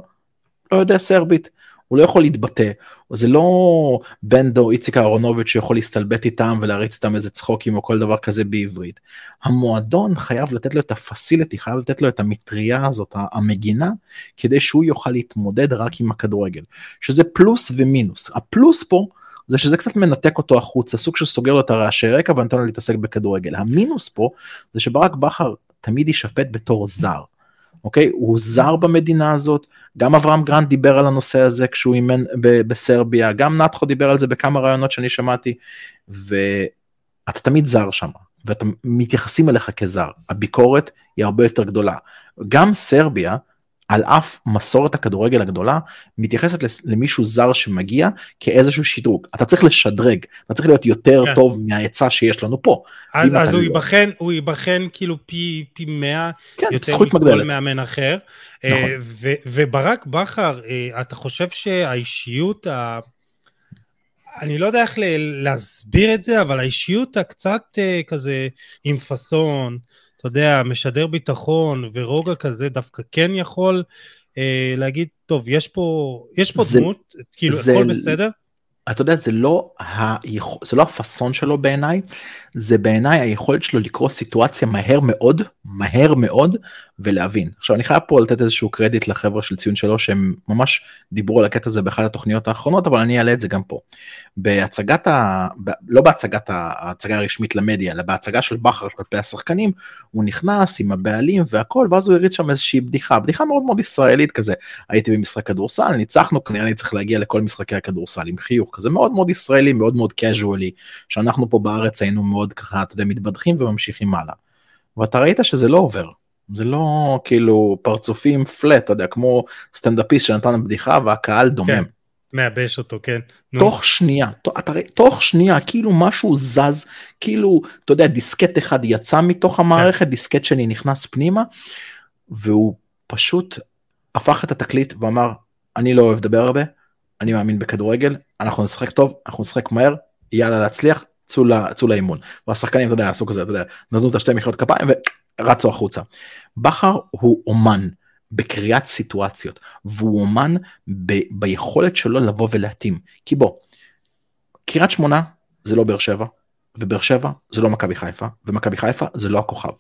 לא יודע סרבית. הוא לא יכול להתבטא, זה לא בנדו איציק אהרונוביץ' שיכול להסתלבט איתם ולהריץ איתם איזה צחוקים או כל דבר כזה בעברית. המועדון חייב לתת לו את הפסיליטי, חייב לתת לו את המטריה הזאת, המגינה, כדי שהוא יוכל להתמודד רק עם הכדורגל. שזה פלוס ומינוס. הפלוס פה זה שזה קצת מנתק אותו החוצה, סוג שסוגר לו את הרעשי רקע ונותן לו להתעסק בכדורגל. המינוס פה זה שברק בכר תמיד יישפט בתור זר. אוקיי? הוא זר במדינה הזאת, גם אברהם גרנד דיבר על הנושא הזה כשהוא אימן בסרביה, גם נתחו דיבר על זה בכמה ראיונות שאני שמעתי, ואתה תמיד זר שם, ואתה מתייחסים אליך כזר, הביקורת היא הרבה יותר גדולה. גם סרביה, על אף מסורת הכדורגל הגדולה, מתייחסת למישהו זר שמגיע כאיזשהו שדרוג. אתה צריך לשדרג, אתה צריך להיות יותר כן. טוב מהעצה שיש לנו פה. אז, אז הוא, לא... ייבחן, הוא ייבחן כאילו פי, פי 100 כן, יותר מכל מגדלת. מאמן אחר. נכון. אה, ו, וברק בכר, אה, אתה חושב שהאישיות ה... אני לא יודע איך להסביר את זה, אבל האישיות הקצת אה, כזה עם פאסון, אתה יודע, משדר ביטחון ורוגע כזה, דווקא כן יכול אה, להגיד, טוב, יש פה, יש פה זה, דמות, כאילו, זה, הכל בסדר? אתה יודע, זה לא, היכול, זה לא הפאסון שלו בעיניי, זה בעיניי היכולת שלו לקרוא סיטואציה מהר מאוד, מהר מאוד, ולהבין. עכשיו אני חייב פה לתת איזשהו קרדיט לחבר'ה של ציון שלוש שהם ממש דיברו על הקטע הזה באחת התוכניות האחרונות אבל אני אעלה את זה גם פה. בהצגת ה... ב... לא בהצגת ההצגה הרשמית למדיה אלא בהצגה של בכר כלפי השחקנים הוא נכנס עם הבעלים והכל ואז הוא הריץ שם איזושהי בדיחה בדיחה מאוד מאוד ישראלית כזה הייתי במשחק כדורסל ניצחנו כנראה אני צריך להגיע לכל משחקי הכדורסל עם חיוך כזה מאוד מאוד ישראלי מאוד מאוד casually שאנחנו פה בארץ היינו מאוד ככה אתה יודע מתבדחים וממשיכים הלאה. ואתה ראית שזה לא עובר זה לא כאילו פרצופים פלט, אתה יודע, כמו סטנדאפיסט שנתן בדיחה והקהל דומם. כן, מייבש אותו, כן. תוך נו. שנייה, אתה רואה, תוך שנייה, כאילו משהו זז, כאילו, אתה יודע, דיסקט אחד יצא מתוך המערכת, כן. דיסקט שני נכנס פנימה, והוא פשוט הפך את התקליט ואמר, אני לא אוהב לדבר הרבה, אני מאמין בכדורגל, אנחנו נשחק טוב, אנחנו נשחק מהר, יאללה להצליח, צאו לאימון. והשחקנים, אתה יודע, עשו כזה, אתה יודע, נתנו את השתי מחיאות כפיים ורצו החוצה. בכר הוא אומן בקריאת סיטואציות, והוא אומן ב- ביכולת שלו לבוא ולהתאים. כי בוא, קריית שמונה זה לא באר שבע, ובאר שבע זה לא מכבי חיפה, ומכבי חיפה זה לא הכוכב.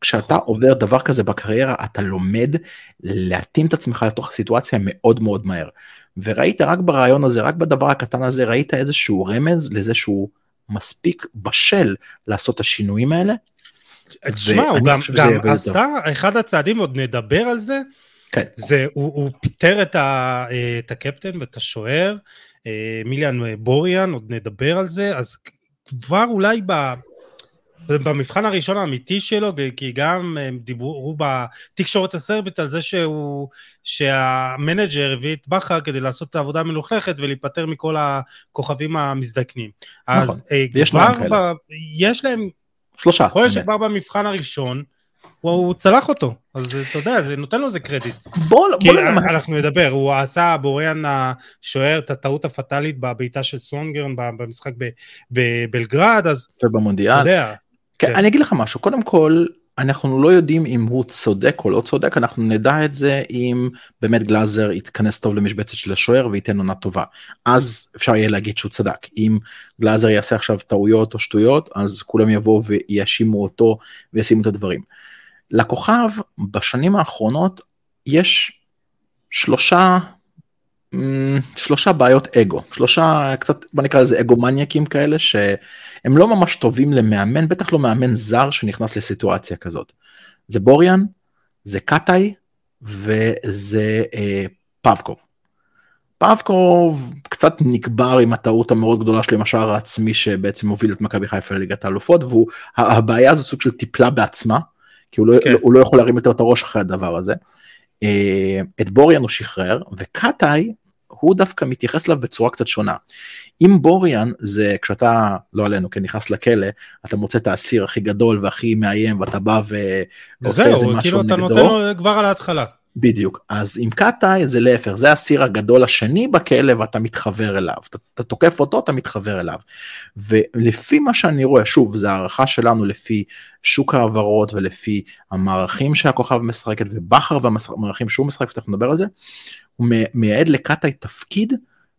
כשאתה עובר דבר כזה בקריירה אתה לומד להתאים את עצמך לתוך הסיטואציה מאוד מאוד מהר. וראית רק ברעיון הזה, רק בדבר הקטן הזה, ראית איזשהו רמז לזה שהוא מספיק בשל לעשות את השינויים האלה. תשמע, הוא גם, גם עשה, אחד הצעדים, עוד נדבר על זה, כן. זה, הוא, הוא פיטר את, ה, את הקפטן ואת השוער, אה, מיליאן בוריאן, עוד נדבר על זה, אז כבר אולי ב... במבחן הראשון האמיתי שלו, כי גם הם דיברו בתקשורת הסרבית על זה שהוא, שהמנג'ר הביא את בכר כדי לעשות את העבודה המלוכלכת ולהיפטר מכל הכוכבים המזדקנים. נכון, אז אה, יש כבר להם ב, יש להם, שלושה. יכול להיות שכבר במבחן הראשון, הוא, הוא צלח אותו, אז אתה יודע, זה נותן לו איזה קרדיט. בוא, בוא אנחנו נדבר, הוא עשה בוריאן השוער את הטעות הפטאלית בבעיטה של סונגרן במשחק בבלגרד, אז ובמונדיאל. אתה יודע. כן. אני אגיד לך משהו, קודם כל, אנחנו לא יודעים אם הוא צודק או לא צודק, אנחנו נדע את זה אם באמת גלאזר יתכנס טוב למשבצת של השוער וייתן עונה טובה. אז אפשר יהיה להגיד שהוא צדק. אם גלאזר יעשה עכשיו טעויות או שטויות, אז כולם יבואו ויאשימו אותו וישימו את הדברים. לכוכב בשנים האחרונות יש שלושה שלושה בעיות אגו, שלושה קצת בוא נקרא לזה אגו מניאקים כאלה שהם לא ממש טובים למאמן, בטח לא מאמן זר שנכנס לסיטואציה כזאת. זה בוריאן, זה קטאי וזה אה, פבקוב. פבקוב קצת נקבר עם הטעות המאוד גדולה שלו עם השער העצמי שבעצם הוביל את מכבי חיפה לליגת האלופות והבעיה הזאת סוג של טיפלה בעצמה כי הוא לא, כן. הוא לא יכול להרים יותר את הראש אחרי הדבר הזה. אה, את בוריאן הוא שחרר וקטאי הוא דווקא מתייחס אליו בצורה קצת שונה. אם בוריאן זה כשאתה לא עלינו כן נכנס לכלא אתה מוצא את האסיר הכי גדול והכי מאיים ואתה בא ועושה איזה משהו כאילו נגדו. אתה נותן לו כבר על ההתחלה. בדיוק אז עם קאטאי זה להפך זה הסיר הגדול השני בכלא ואתה מתחבר אליו אתה, אתה תוקף אותו אתה מתחבר אליו ולפי מה שאני רואה שוב זה הערכה שלנו לפי שוק ההעברות ולפי המערכים שהכוכב משחקת ובכר והמערכים שהוא משחק ותכף נדבר על זה הוא מייעד לקאטאי תפקיד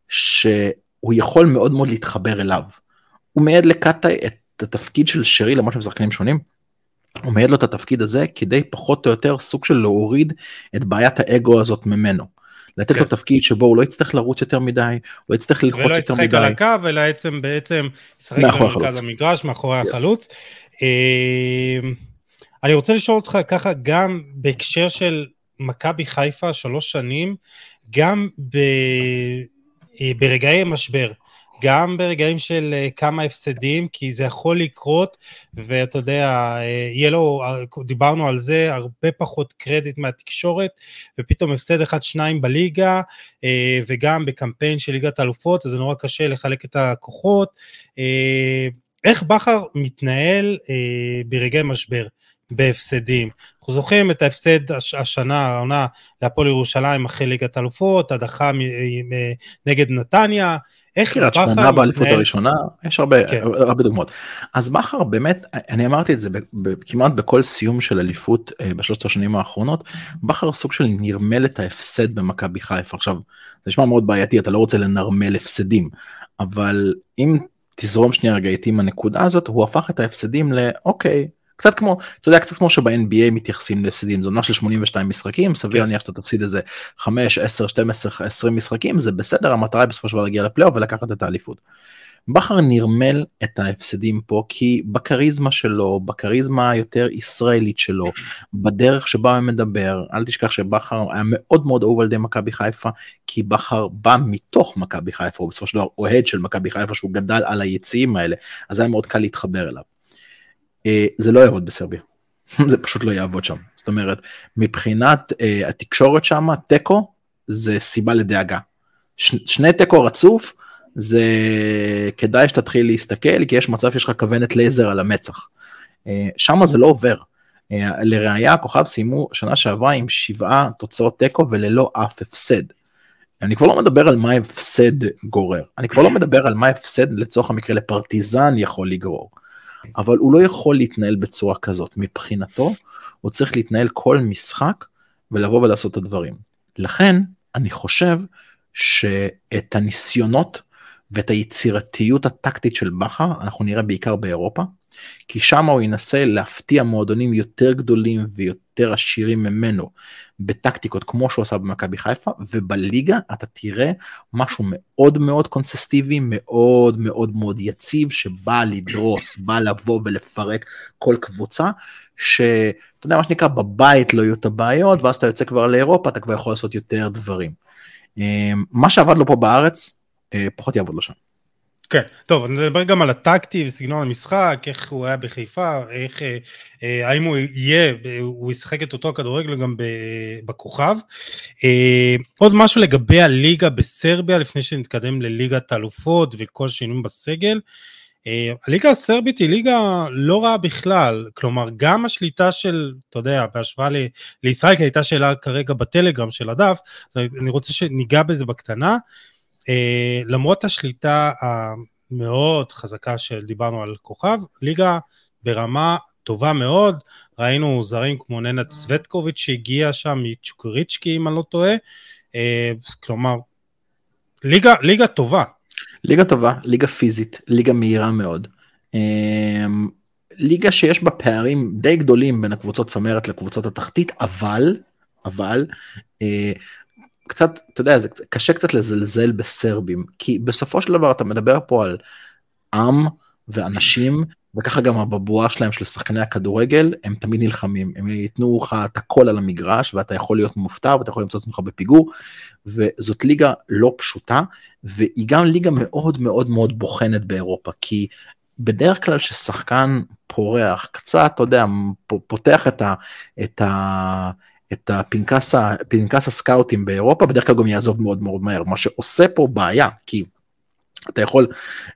שהוא יכול מאוד מאוד להתחבר אליו. הוא מייעד לקאטאי את התפקיד של שרי למרות שהם שחקנים שונים. הוא מייעד לו את התפקיד הזה כדי פחות או יותר סוג של להוריד את בעיית האגו הזאת ממנו. לתת כן. לו תפקיד שבו הוא לא יצטרך לרוץ יותר מדי, הוא לא יצטרך ללחוץ יותר מדי. ולא ישחק על הקו, אלא בעצם בעצם ישחק במרכז המגרש, מאחורי yes. החלוץ. אמ, אני רוצה לשאול אותך ככה, גם בהקשר של מכבי חיפה שלוש שנים, גם ב... אה, ברגעי משבר, גם ברגעים של אה, כמה הפסדים, כי זה יכול לקרות, ואתה יודע, אה, יהיה לו, דיברנו על זה, הרבה פחות קרדיט מהתקשורת, ופתאום הפסד אחד-שניים בליגה, וגם בקמפיין של ליגת האלופות, אז זה נורא קשה לחלק את הכוחות. איך בכר מתנהל ברגעי משבר? בהפסדים. אנחנו זוכרים את ההפסד השנה, העונה להפועל ירושלים אחרי ליגת אלופות, הדחה נגד נתניה. איך קריית שמונה באליפות הראשונה, יש הרבה, כן. הרבה דוגמאות. אז בכר באמת, אני אמרתי את זה כמעט בכל סיום של אליפות אה, בשלושת השנים האחרונות, בכר סוג של נרמל את ההפסד במכבי חיפה. עכשיו, זה נשמע מאוד בעייתי, אתה לא רוצה לנרמל הפסדים, אבל אם תזרום שנייה רגע איתי עם הנקודה הזאת, הוא הפך את ההפסדים לאוקיי, קצת כמו אתה יודע קצת כמו שב-NBA מתייחסים להפסדים זו עונה של 82 משחקים סביר כן. להניח שאתה תפסיד איזה 5 10 12 20 משחקים זה בסדר המטרה היא בסופו של דבר להגיע לפלייאוף ולקחת את האליפות. בכר נרמל את ההפסדים פה כי בכריזמה שלו בכריזמה היותר ישראלית שלו בדרך שבה הוא מדבר אל תשכח שבכר היה מאוד מאוד אהוב על ידי מכבי חיפה כי בכר בא מתוך מכבי חיפה הוא בסופו של דבר אוהד של מכבי חיפה שהוא גדל על היציעים האלה אז היה מאוד קל להתחבר אליו. אה, זה לא יעבוד בסרביה. זה פשוט לא יעבוד שם. זאת אומרת, מבחינת uh, התקשורת שם, תיקו זה סיבה לדאגה. ש, שני תיקו רצוף, זה כדאי שתתחיל להסתכל, כי יש מצב שיש לך כוונת לייזר על המצח. Uh, שם זה לא עובר. לראיה, הכוכב סיימו שנה שעברה עם שבעה תוצאות תיקו וללא אף הפסד. אני כבר לא מדבר על מה הפסד גורר, אני כבר לא מדבר על מה הפסד לצורך המקרה לפרטיזן יכול לגרור, אבל הוא לא יכול להתנהל בצורה כזאת. מבחינתו, הוא צריך להתנהל כל משחק ולבוא ולעשות את הדברים. לכן, אני חושב שאת הניסיונות ואת היצירתיות הטקטית של בכר אנחנו נראה בעיקר באירופה, כי שם הוא ינסה להפתיע מועדונים יותר גדולים ויותר עשירים ממנו בטקטיקות כמו שהוא עשה במכבי חיפה, ובליגה אתה תראה משהו מאוד מאוד קונסיסטיבי, מאוד מאוד מאוד יציב, שבא לדרוס, בא לבוא ולפרק כל קבוצה, שאתה יודע מה שנקרא בבית לא יהיו את הבעיות, ואז אתה יוצא כבר לאירופה, אתה כבר יכול לעשות יותר דברים. אמ, מה שעבד לו פה בארץ, אה, פחות יעבוד לו שם. כן, טוב, נדבר גם על הטקטי וסגנון המשחק, איך הוא היה בחיפה, איך, אה, אה, האם הוא יהיה, הוא ישחק את אותו הכדורגל גם בכוכב. אה, עוד משהו לגבי הליגה בסרביה, לפני שנתקדם לליגת האלופות וכל שינויים בסגל. אה, הליגה הסרבית היא ליגה לא רעה בכלל, כלומר גם השליטה של, אתה יודע, בהשוואה ל, לישראל, כי הייתה שאלה כרגע בטלגרם של הדף, אני רוצה שניגע בזה בקטנה. אה, למרות השליטה המאוד חזקה של דיברנו על כוכב, ליגה ברמה טובה מאוד, ראינו זרים כמו ננה צווטקוביץ' שהגיע שם מצ'וקריצ'קי אם אני לא טועה, אה, כלומר ליגה, ליגה טובה. ליגה טובה, ליגה פיזית, ליגה מהירה מאוד. אה, ליגה שיש בה פערים די גדולים בין הקבוצות צמרת לקבוצות התחתית, אבל, אבל, קצת, אתה יודע, זה קשה קצת לזלזל בסרבים, כי בסופו של דבר אתה מדבר פה על עם ואנשים, וככה גם הבבואה שלהם של שחקני הכדורגל, הם תמיד נלחמים, הם ייתנו לך את הכל על המגרש, ואתה יכול להיות מופתע, ואתה יכול למצוא עצמך בפיגור, וזאת ליגה לא פשוטה, והיא גם ליגה מאוד מאוד מאוד בוחנת באירופה, כי בדרך כלל ששחקן פורח, קצת, אתה יודע, פותח את ה... את ה את הפנקס, הפנקס הסקאוטים באירופה, בדרך כלל גם יעזוב מאוד מאוד מהר, מה שעושה פה בעיה, כי אתה יכול,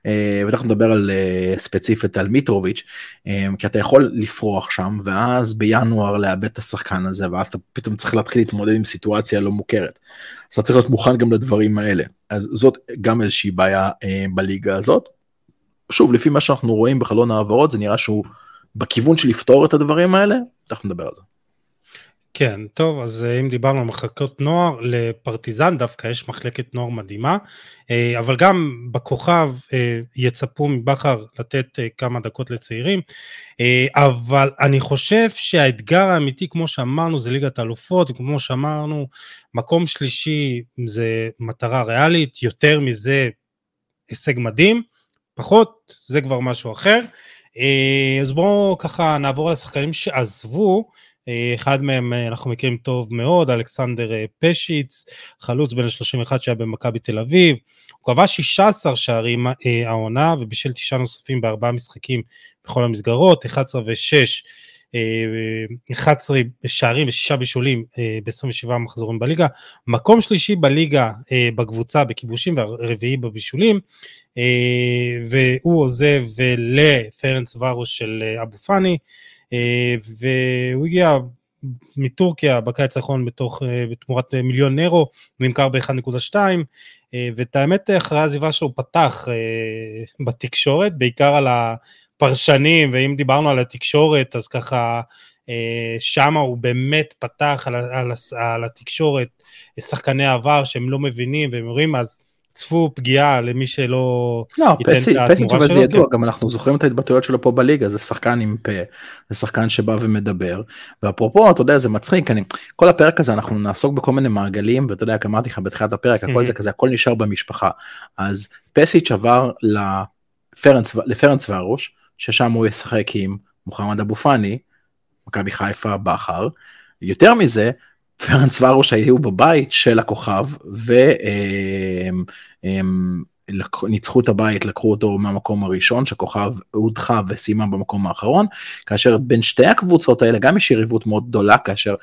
אה, ותכף נדבר על אה, ספציפית על מיטרוביץ', אה, כי אתה יכול לפרוח שם, ואז בינואר לאבד את השחקן הזה, ואז אתה פתאום צריך להתחיל להתמודד עם סיטואציה לא מוכרת. אז אתה צריך להיות מוכן גם לדברים האלה. אז זאת גם איזושהי בעיה בליגה הזאת. שוב, לפי מה שאנחנו רואים בחלון העברות, זה נראה שהוא בכיוון של לפתור את הדברים האלה, תכף נדבר על זה. כן, טוב, אז אה, אם דיברנו על מחלקות נוער, לפרטיזן דווקא יש מחלקת נוער מדהימה, אה, אבל גם בכוכב אה, יצפו מבכר לתת כמה דקות לצעירים, אבל אני חושב שהאתגר האמיתי, כמו שאמרנו, זה ליגת האלופות, וכמו שאמרנו, מקום שלישי זה מטרה ריאלית, יותר מזה הישג מדהים, פחות, זה כבר משהו אחר. אז בואו ככה נעבור על השחקנים שעזבו, אחד מהם אה, אנחנו מכירים טוב מאוד, אלכסנדר אה, פשיץ, חלוץ בן ה-31 שהיה במכבי תל אביב, הוא קבע 16 שערים העונה ובישל תשעה נוספים בארבעה משחקים בכל המסגרות, 11 ו-6, 11 שערים ושישה בישולים ב-27 מחזורים בליגה, מקום שלישי בליגה בקבוצה בכיבושים והרביעי בבישולים, והוא עוזב לפרנס ורוש של אבו פאני, אה, והוא הגיע מטורקיה בקיץ האחרון בתוך, אה, בתמורת מיליון נרו, נמכר ב-1.2, אה, ואת האמת אחרי העזיבה שלו הוא פתח בתקשורת, בעיקר על הפרשנים, ואם דיברנו על התקשורת, אז ככה שמה הוא באמת פתח על, על, על התקשורת, שחקני העבר שהם לא מבינים והם אומרים אז צפו פגיעה למי שלא לא, ייתן פסי, את התמורה שלו. זה ידוע, כן. גם אנחנו זוכרים את ההתבטאויות שלו פה בליגה, זה שחקן עם פה, זה שחקן שבא ומדבר, ואפרופו, אתה יודע, זה מצחיק, אני, כל הפרק הזה אנחנו נעסוק בכל מיני מעגלים, ואתה יודע, אמרתי לך בתחילת הפרק, הכל זה כזה, הכל נשאר במשפחה. אז פסיץ' עבר לפרנס, לפרנס והרוש, ששם הוא ישחק עם מוחמד אבו פאני, מכבי חיפה בכר, יותר מזה, פרנס ורוש היו בבית של הכוכב וניצחו את הבית, לקחו אותו מהמקום הראשון, שכוכב הודחה וסיימה במקום האחרון, כאשר בין שתי הקבוצות האלה גם יש יריבות מאוד גדולה, כאשר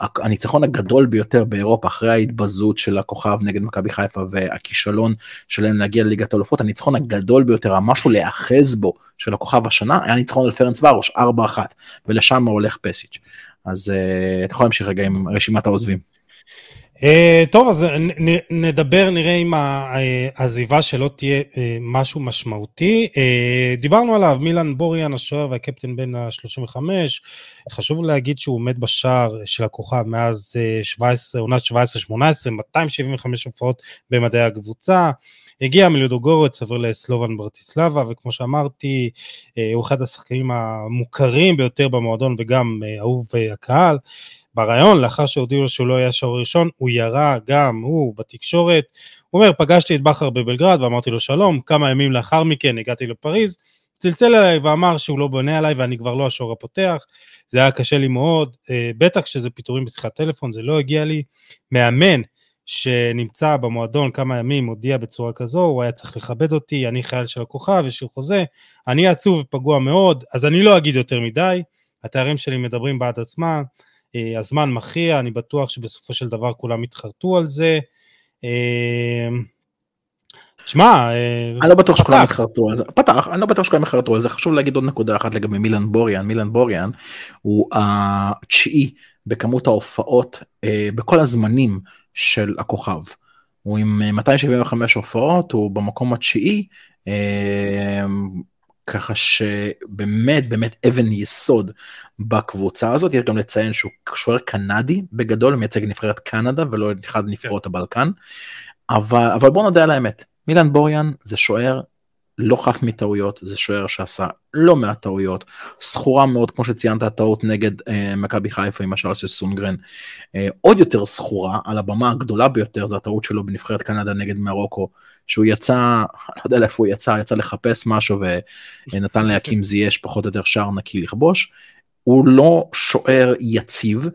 הניצחון הגדול ביותר באירופה אחרי ההתבזות של הכוכב נגד מכבי חיפה והכישלון שלהם להגיע לליגת האלופות, הניצחון הגדול ביותר, המשהו להיאחז בו של הכוכב השנה, היה ניצחון על פרנס ורוש 4-1, ולשם הולך פסיץ'. אז uh, אתה יכול להמשיך רגע עם רשימת העוזבים. Uh, טוב, אז נדבר, נראה אם העזיבה שלו תהיה משהו משמעותי. דיברנו עליו, מילן בוריאן, השוער והקפטן בן ה-35, חשוב להגיד שהוא עומד בשער של הכוכב מאז 17, עונת 17-18, 275 הופעות במדעי הקבוצה. הגיע מלודוגורץ, עבר לסלובן ברטיסלבה, וכמו שאמרתי, הוא אחד השחקנים המוכרים ביותר במועדון וגם אהוב הקהל. ברעיון, לאחר שהודיעו לו שהוא לא היה שוער ראשון, הוא ירה גם הוא בתקשורת. הוא אומר, פגשתי את בכר בבלגרד ואמרתי לו שלום, כמה ימים לאחר מכן הגעתי לפריז, צלצל אליי ואמר שהוא לא בונה עליי ואני כבר לא השוער הפותח, זה היה קשה לי מאוד, אה, בטח כשזה פיטורים בשיחת טלפון, זה לא הגיע לי. מאמן שנמצא במועדון כמה ימים הודיע בצורה כזו, הוא היה צריך לכבד אותי, אני חייל של הכוכב, יש לי חוזה, אני עצוב ופגוע מאוד, אז אני לא אגיד יותר מדי, התארים שלי מדברים בעד עצמם, אה, הזמן מכריע, אני בטוח שבסופו של דבר כולם יתחרטו על זה. אה, שמע, אה, אני לא בטוח שכולם יתחרטו על זה, פתח, אני לא בטוח שכולם יתחרטו על זה, חשוב להגיד עוד נקודה אחת לגבי מילן בוריאן, מילן בוריאן הוא התשיעי בכמות ההופעות בכל הזמנים של הכוכב. הוא עם 275 הופעות, הוא במקום התשיעי, ככה שבאמת באמת אבן יסוד בקבוצה הזאת, יש גם לציין שהוא שוער קנדי בגדול, מייצג נבחרת קנדה ולא אחד נבחרות הבלקן, אבל, אבל בוא נודה על האמת, מילן בוריאן זה שוער לא חף מטעויות, זה שוער שעשה לא מעט טעויות, זכורה מאוד, כמו שציינת, הטעות נגד אה, מכבי חיפה עם השער של סונגרן, אה, עוד יותר זכורה, על הבמה הגדולה ביותר, זה הטעות שלו בנבחרת קנדה נגד מרוקו, שהוא יצא, לא יודע לאיפה הוא יצא, יצא לחפש משהו ונתן להקים זייש פחות או יותר שער נקי לכבוש. הוא לא שוער יציב,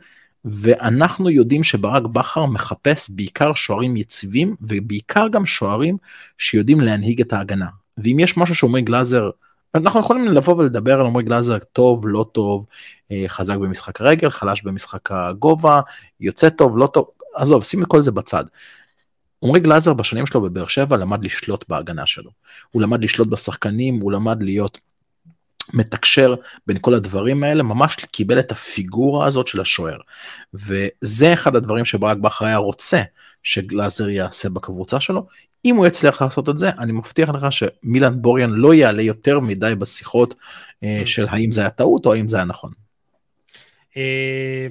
ואנחנו יודעים שברק בכר מחפש בעיקר שוערים יציבים, ובעיקר גם שוערים שיודעים להנהיג את ההגנה. ואם יש משהו שעומרי גלאזר, אנחנו יכולים לבוא ולדבר על עומרי גלאזר טוב, לא טוב, אה, חזק במשחק רגל, חלש במשחק הגובה, יוצא טוב, לא טוב, עזוב, שים את כל זה בצד. עמרי גלאזר בשנים שלו בבאר שבע למד לשלוט בהגנה שלו. הוא למד לשלוט בשחקנים, הוא למד להיות מתקשר בין כל הדברים האלה, ממש קיבל את הפיגורה הזאת של השוער. וזה אחד הדברים שברק בכר היה רוצה שגלאזר יעשה בקבוצה שלו. אם הוא יצליח לעשות את זה, אני מבטיח לך שמילן בוריאן לא יעלה יותר מדי בשיחות אה, של האם זה היה טעות או האם זה היה נכון. אה,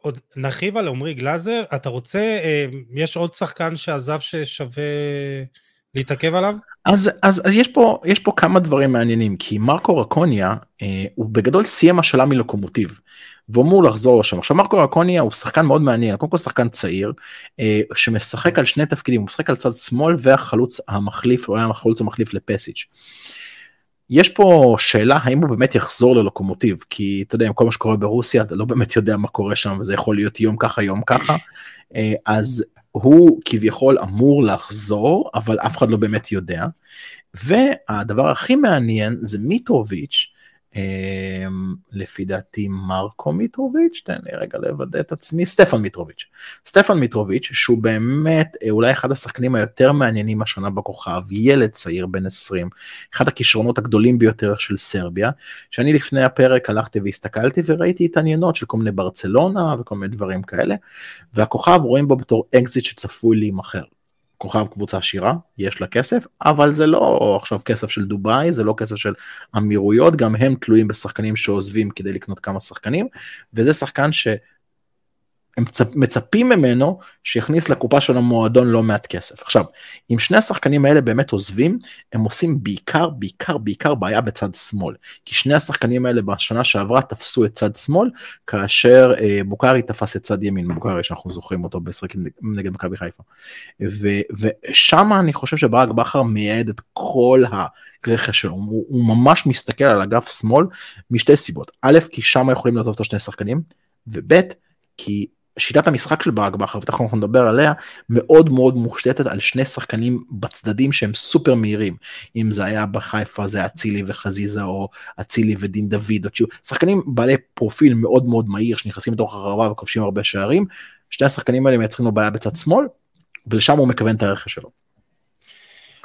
עוד נרחיב על עמרי גלאזר, אתה רוצה, אה, יש עוד שחקן שעזב ששווה להתעכב עליו? אז, אז, אז יש, פה, יש פה כמה דברים מעניינים, כי מרקו רקוניה אה, הוא בגדול סיים השאלה מלוקומוטיב, והוא אמור לחזור לשם. עכשיו מרקו רקוניה הוא שחקן מאוד מעניין, קודם כל שחקן צעיר, אה, שמשחק על שני תפקידים, הוא משחק על צד שמאל והחלוץ המחליף, הוא היה החלוץ המחליף לפסיץ'. יש פה שאלה האם הוא באמת יחזור ללוקומוטיב כי אתה יודע עם כל מה שקורה ברוסיה אתה לא באמת יודע מה קורה שם וזה יכול להיות יום ככה יום ככה אה, אז הוא כביכול אמור לחזור אבל אף אחד לא באמת יודע. והדבר הכי מעניין זה מיטרוביץ' לפי דעתי מרקו מיטרוביץ', תן לי רגע לוודא את עצמי, סטפן מיטרוביץ'. סטפן מיטרוביץ', שהוא באמת אה, אולי אחד השחקנים היותר מעניינים השנה בכוכב, ילד צעיר בן 20, אחד הכישרונות הגדולים ביותר של סרביה, שאני לפני הפרק הלכתי והסתכלתי וראיתי התעניינות של כל מיני ברצלונה וכל מיני דברים כאלה, והכוכב רואים בו בתור אקזיט שצפוי להימכר. כוכב קבוצה עשירה, יש לה כסף, אבל זה לא עכשיו כסף של דובאי, זה לא כסף של אמירויות, גם הם תלויים בשחקנים שעוזבים כדי לקנות כמה שחקנים, וזה שחקן ש... הם מצפים ממנו שיכניס לקופה של המועדון לא מעט כסף. עכשיו, אם שני השחקנים האלה באמת עוזבים, הם עושים בעיקר, בעיקר, בעיקר בעיה בצד שמאל. כי שני השחקנים האלה בשנה שעברה תפסו את צד שמאל, כאשר אה, בוקארי תפס את צד ימין, בוקארי שאנחנו זוכרים אותו בשחק נגד מכבי חיפה. ושם אני חושב שברק בכר מייעד את כל הרכש שלו, הוא, הוא ממש מסתכל על אגף שמאל משתי סיבות. א', כי שם יכולים לעזוב את השני שחקנים, וב', כי שיטת המשחק של ברק בכר, ותכף אנחנו נדבר עליה, מאוד מאוד מושתתת על שני שחקנים בצדדים שהם סופר מהירים. אם זה היה בחיפה זה אצילי וחזיזה, או אצילי ודין דוד, או שחקנים בעלי פרופיל מאוד מאוד מהיר שנכנסים לתוך הרחבה וכובשים הרבה שערים. שני השחקנים האלה מייצרים לו בעיה בצד שמאל, ולשם הוא מכוון את הרכש שלו.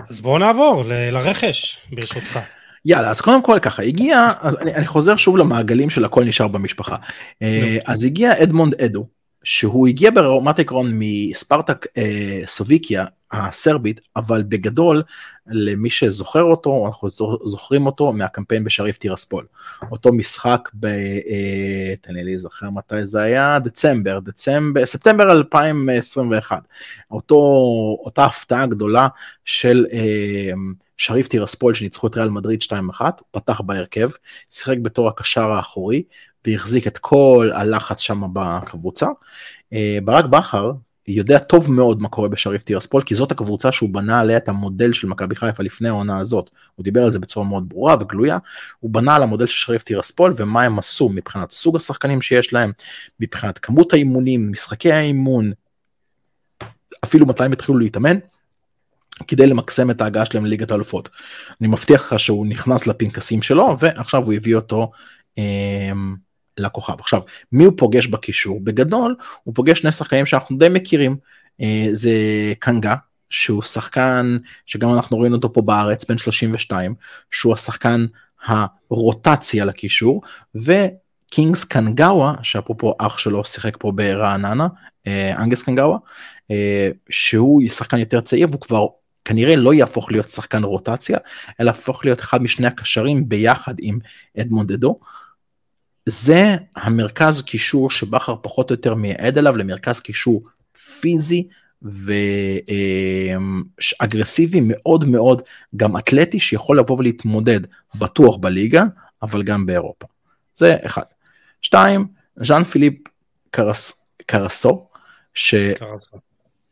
אז בואו נעבור ל- לרכש, ברשותך. יאללה, אז קודם כל ככה, הגיע, אז אני, אני חוזר שוב למעגלים של הכל נשאר במשפחה. אה, אז הגיע אדמונד אדו, שהוא הגיע ברמת עקרון מספרטק אה, סוביקיה הסרבית, אבל בגדול, למי שזוכר אותו, אנחנו זוכרים אותו מהקמפיין בשריף טירספול. אותו משחק ב... אה, תן לי להיזכר מתי זה היה, דצמבר, דצמבר, ספטמבר 2021. אותו, אותה הפתעה גדולה של... אה, שריף טירספול שניצחו את ריאל מדריד 2-1, פתח בהרכב, שיחק בתור הקשר האחורי והחזיק את כל הלחץ שם בקבוצה. אה, ברק בכר יודע טוב מאוד מה קורה בשריף טירספול כי זאת הקבוצה שהוא בנה עליה את המודל של מכבי חיפה לפני העונה הזאת. הוא דיבר על זה בצורה מאוד ברורה וגלויה. הוא בנה על המודל של שריף טירספול ומה הם עשו מבחינת סוג השחקנים שיש להם, מבחינת כמות האימונים, משחקי האימון, אפילו מתי הם התחילו להתאמן. כדי למקסם את ההגעה שלהם לליגת האלופות. אני מבטיח לך שהוא נכנס לפנקסים שלו ועכשיו הוא הביא אותו אה, לכוכב. עכשיו, מי הוא פוגש בקישור? בגדול, הוא פוגש שני שחקנים שאנחנו די מכירים. אה, זה קנגה, שהוא שחקן שגם אנחנו רואים אותו פה בארץ, בן 32, שהוא השחקן הרוטציה לקישור, וקינגס קנגאווה, שאפרופו אח שלו שיחק פה ברעננה, אה, אנגס קנגאווה, אה, שהוא שחקן יותר צעיר והוא כבר כנראה לא יהפוך להיות שחקן רוטציה, אלא יהפוך להיות אחד משני הקשרים ביחד עם אדמונד אדו. זה המרכז קישור שבכר פחות או יותר מייעד אליו למרכז קישור פיזי ואגרסיבי מאוד מאוד, גם אתלטי שיכול לבוא ולהתמודד בטוח בליגה, אבל גם באירופה. זה אחד. שתיים, ז'אן פיליפ קרס, קרסו, ש... קרסו.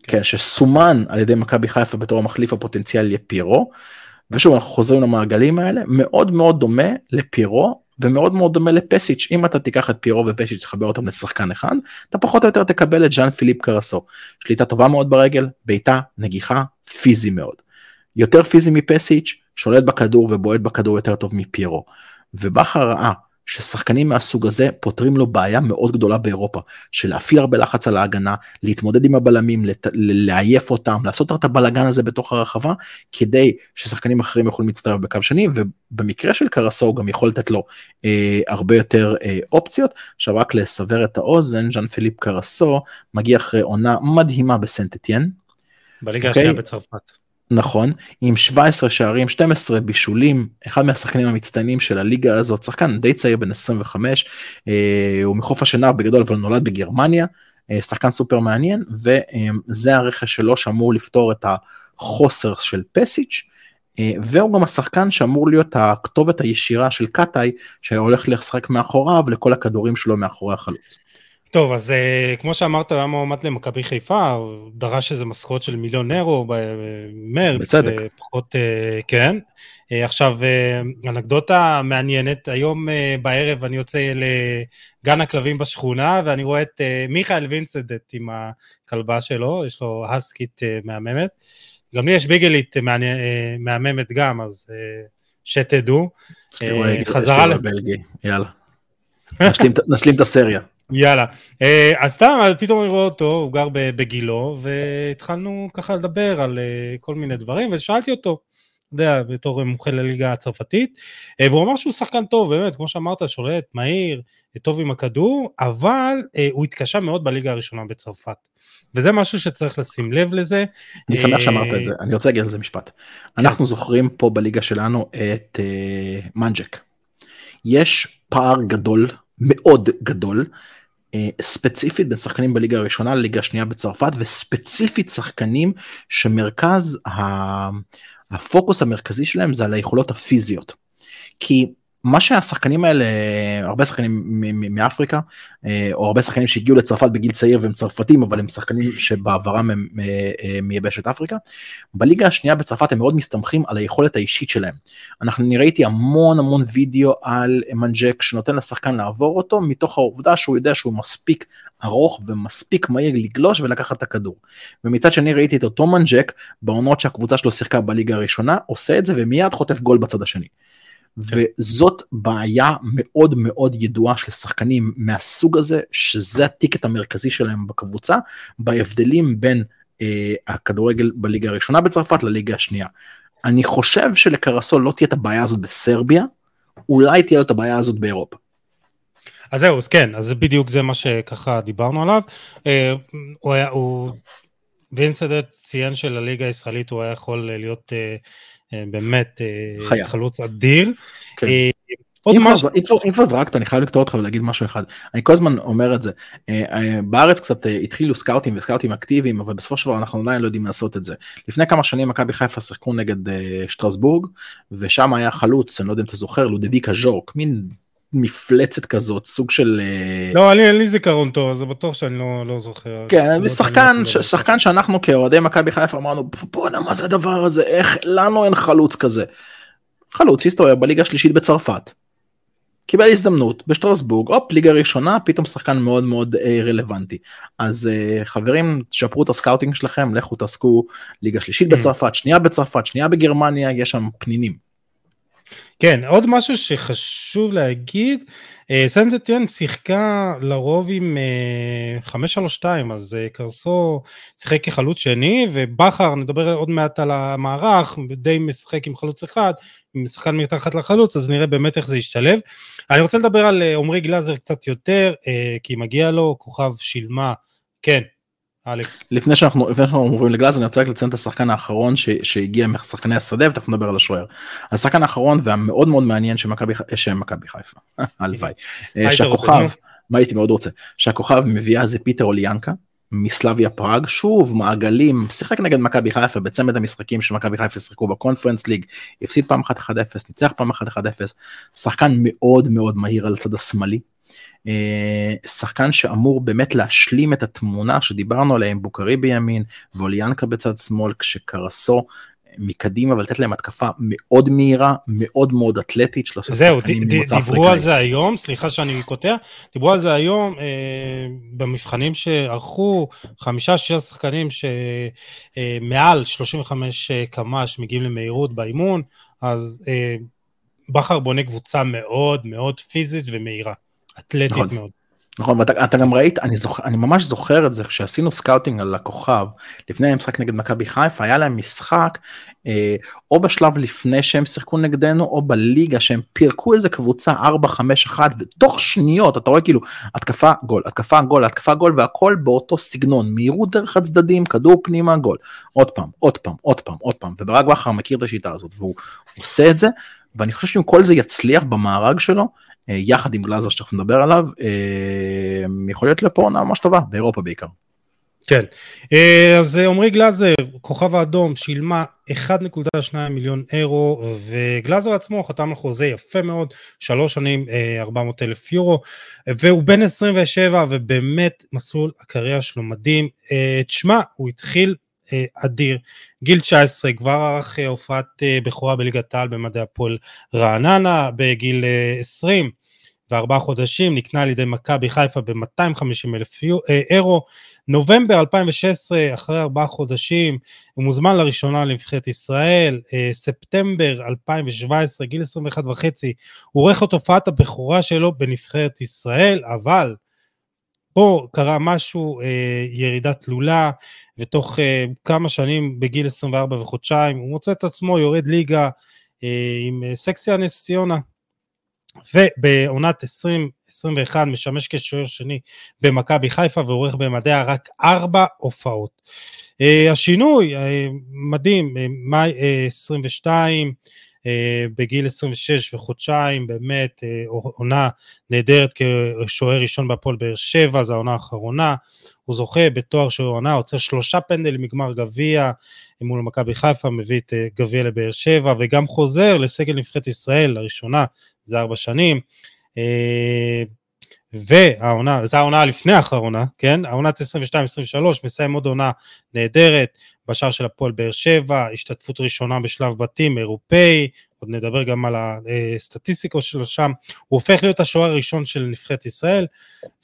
כן, שסומן על ידי מכבי חיפה בתור המחליף הפוטנציאלי לפירו. ושוב אנחנו חוזרים למעגלים האלה מאוד מאוד דומה לפירו ומאוד מאוד דומה לפסיץ' אם אתה תיקח את פירו ופסיץ' תחבר אותם לשחקן אחד אתה פחות או יותר תקבל את ז'אן פיליפ קרסו. שליטה טובה מאוד ברגל בעיטה נגיחה פיזי מאוד. יותר פיזי מפסיץ' שולט בכדור ובועט בכדור יותר טוב מפירו. ובכר ראה ששחקנים מהסוג הזה פותרים לו בעיה מאוד גדולה באירופה, של להפעיל הרבה לחץ על ההגנה, להתמודד עם הבלמים, לת... לעייף אותם, לעשות את הבלגן הזה בתוך הרחבה, כדי ששחקנים אחרים יכולים להצטרף בקו שני, ובמקרה של קרסו הוא גם יכול לתת לו אה, הרבה יותר אה, אופציות. עכשיו רק לסבר את האוזן, ז'אן פיליפ קרסו מגיע אחרי עונה מדהימה בסנט אתיין. בליגה okay. השנייה אוקיי? בצרפת. נכון, עם 17 שערים, 12 בישולים, אחד מהשחקנים המצטיינים של הליגה הזאת, שחקן די צעיר בן 25, אה, הוא מחוף השנהב בגדול אבל נולד בגרמניה, אה, שחקן סופר מעניין, וזה הרכש שלו שאמור לפתור את החוסר של פסיץ', אה, והוא גם השחקן שאמור להיות הכתובת הישירה של קטאי, שהולך לשחק מאחוריו לכל הכדורים שלו מאחורי החלוץ. טוב, אז uh, כמו שאמרת, הוא היה מועמד למכבי חיפה, הוא דרש איזה משכורת של מיליון אירו במרץ. בצדק. פחות, uh, כן. Uh, עכשיו, uh, אנקדוטה מעניינת, היום uh, בערב אני יוצא לגן הכלבים בשכונה, ואני רואה את uh, מיכאל וינסדט עם הכלבה שלו, יש לו הסקית uh, מהממת. גם לי יש ביגלית uh, מהממת גם, אז uh, שתדעו. חזרה ל... יאללה. נשלים את הסריה. יאללה, אה, אז סתם, פתאום אני רואה אותו, הוא גר בגילו, והתחלנו ככה לדבר על אה, כל מיני דברים, ושאלתי אותו, אתה יודע, בתור מומחה לליגה הצרפתית, אה, והוא אמר שהוא שחקן טוב, באמת, כמו שאמרת, שולט, מהיר, טוב עם הכדור, אבל הוא התקשה מאוד בליגה הראשונה בצרפת. וזה משהו שצריך לשים לב לזה. אני שמח שאמרת את זה, אני רוצה להגיד על זה משפט. כן. אנחנו זוכרים פה בליגה שלנו את מנג'ק. יש פער גדול מאוד גדול, אה, ספציפית בין שחקנים בליגה הראשונה לליגה השנייה בצרפת, וספציפית שחקנים שמרכז הפוקוס המרכזי שלהם זה על היכולות הפיזיות. כי מה שהשחקנים האלה, הרבה שחקנים מאפריקה, אה, או הרבה שחקנים שהגיעו לצרפת בגיל צעיר והם צרפתים, אבל הם שחקנים שבעברם הם אה, מיבשת אפריקה, בליגה השנייה בצרפת הם מאוד מסתמכים על היכולת האישית שלהם. אנחנו, אני ראיתי המון המון וידאו על מנג'ק שנותן לשחקן לעבור אותו, מתוך העובדה שהוא יודע שהוא מספיק ארוך ומספיק מהיר לגלוש ולקחת את הכדור. ומצד שני ראיתי את אותו מנג'ק בעונות שהקבוצה שלו שיחקה בליגה הראשונה, עושה את זה ומיד חוטף גול בצד השני. וזאת בעיה מאוד מאוד ידועה של שחקנים מהסוג הזה, שזה הticket המרכזי שלהם בקבוצה, בהבדלים בין אה, הכדורגל בליגה הראשונה בצרפת לליגה השנייה. אני חושב שלקרסול לא תהיה את הבעיה הזאת בסרביה, אולי תהיה לו את הבעיה הזאת באירופה. אז זהו, אז כן, אז בדיוק זה מה שככה דיברנו עליו. אה, הוא היה, הוא, וינסדט ציין שלליגה הישראלית הוא היה יכול להיות אה, באמת אה, חיה. חלוץ אדיר. כן. אה, עוד אם משהו... אם כבר זרקת אני חייב לקטוע אותך ולהגיד משהו אחד אני כל הזמן אומר את זה בארץ קצת התחילו סקאוטים וסקאוטים אקטיביים אבל בסופו של דבר אנחנו עדיין לא יודעים לעשות את זה לפני כמה שנים מכבי חיפה שיחקו נגד שטרסבורג ושם היה חלוץ אני לא יודע אם אתה זוכר לודוביק אז'ורק מין מפלצת כזאת סוג של לא אני אין לי זיכרון טוב אז בטוח שאני לא, לא זוכר כן לא שחקן ש, שחקן שאנחנו כאוהדי מכבי חיפה אמרנו בואנה מה זה הדבר הזה איך לנו אין חלוץ כזה. חלוץ היסטוריה בליגה השלישית בצרפת. קיבל הזדמנות בשטרסבורג הופ ליגה ראשונה פתאום שחקן מאוד מאוד אה, רלוונטי אז אה, חברים תשפרו את ה scouting שלכם לכו תעסקו ליגה שלישית mm. בצרפת שנייה בצרפת שנייה בגרמניה יש שם פנינים. כן, עוד משהו שחשוב להגיד, אה, סנטטיאן שיחקה לרוב עם 5-3-2, אה, אז אה, קרסו שיחק כחלוץ שני, ובכר, נדבר עוד מעט על המערך, די משחק עם חלוץ אחד, עם שחקן מתחת לחלוץ, אז נראה באמת איך זה ישתלב. אני רוצה לדבר על עמרי גלאזר קצת יותר, כי מגיע לו, כוכב שילמה, כן, אלכס. לפני שאנחנו לפני שאנחנו עוברים לגלאזר אני רוצה רק לציין את השחקן האחרון ש, שהגיע משחקני השדה ותכף נדבר על השוער. השחקן האחרון והמאוד מאוד מעניין שמכבי שמכבי חיפה. הלוואי. אה, שהכוכב מה הייתי מאוד רוצה? שהכוכב מביאה זה פיטר אוליאנקה מסלביה פראג. שוב מעגלים שיחק נגד מכבי חיפה בצמד המשחקים שמכבי חיפה שיחקו בקונפרנס ליג הפסיד פעם אחת 1-0 ניצח פעם אחת 1-0 שחקן מאוד מאוד מהיר על הצד השמאלי. אה, שחקן שאמור באמת להשלים את התמונה שדיברנו עליה עם בוקרי בימין ואוליאנקה בצד שמאל כשקרסו מקדימה ולתת להם התקפה מאוד מהירה מאוד מאוד אתלטית שלושה שחקנים ממוצא אפריקאי. דיברו על זה היום סליחה שאני קוטע דיברו על זה היום אה, במבחנים שערכו חמישה שישה שחקנים שמעל אה, 35 אה, קמ"ש מגיעים למהירות באימון אז אה, בכר בונה קבוצה מאוד מאוד פיזית ומהירה. אתלטית נכון. מאוד. נכון, ואתה אתה גם ראית, אני, זוכ, אני ממש זוכר את זה, כשעשינו scouting על הכוכב, לפני המשחק נגד מכבי חיפה, היה להם משחק, אה, או בשלב לפני שהם שיחקו נגדנו, או בליגה שהם פירקו איזה קבוצה 4-5-1, ותוך שניות אתה רואה כאילו התקפה גול, התקפה גול, התקפה גול, והכל באותו סגנון, מהירות דרך הצדדים, כדור פנימה, גול. עוד פעם, עוד פעם, עוד פעם, עוד פעם, וברק בכר מכיר את השיטה הזאת, והוא עושה את זה, ואני חושב שאם כל זה יצליח במארג שלו, יחד עם גלאזר שתכף נדבר עליו, אה, יכול להיות לפה עונה ממש טובה, באירופה בעיקר. כן, אה, אז עמרי גלאזר, כוכב האדום, שילמה 1.2 מיליון אירו, וגלאזר עצמו חתם על חוזה יפה מאוד, שלוש שנים 400 אלף יורו, והוא בן 27 ובאמת מסלול הקריירה שלו מדהים. תשמע, הוא התחיל אדיר. גיל 19 כבר ערך הופעת בכורה בליגת העל במדעי הפועל רעננה, בגיל 20 וארבעה חודשים נקנה על ידי מכבי חיפה ב-250 אלף אירו. נובמבר 2016, אחרי ארבעה חודשים, הוא מוזמן לראשונה לנבחרת ישראל. ספטמבר 2017, גיל 21 וחצי, הוא עורך את הופעת הבכורה שלו בנבחרת ישראל, אבל פה קרה משהו, ירידה תלולה, ותוך uh, כמה שנים בגיל 24 וחודשיים הוא מוצא את עצמו יורד ליגה uh, עם uh, סקסיה נס ציונה ובעונת 2021 משמש כשוער שני במכבי חיפה ועורך במדעיה רק ארבע הופעות. Uh, השינוי uh, מדהים, מאי uh, 22 uh, בגיל 26 וחודשיים, באמת uh, עונה נהדרת כשוער ראשון בהפועל באר שבע, זו העונה האחרונה. הוא זוכה בתואר של עונה, עוצר שלושה פנדלים מגמר גביע מול מכבי חיפה, מביא את אה, גביע לבאר שבע, וגם חוזר לסגל נבחרת ישראל לראשונה זה ארבע שנים. והעונה, זו העונה לפני האחרונה, כן? העונת 22-23 מסיים עוד עונה נהדרת, בשער של הפועל באר שבע, השתתפות ראשונה בשלב בתים אירופאי, עוד נדבר גם על הסטטיסטיקו שלו שם, הוא הופך להיות השוער הראשון של נבחרת ישראל,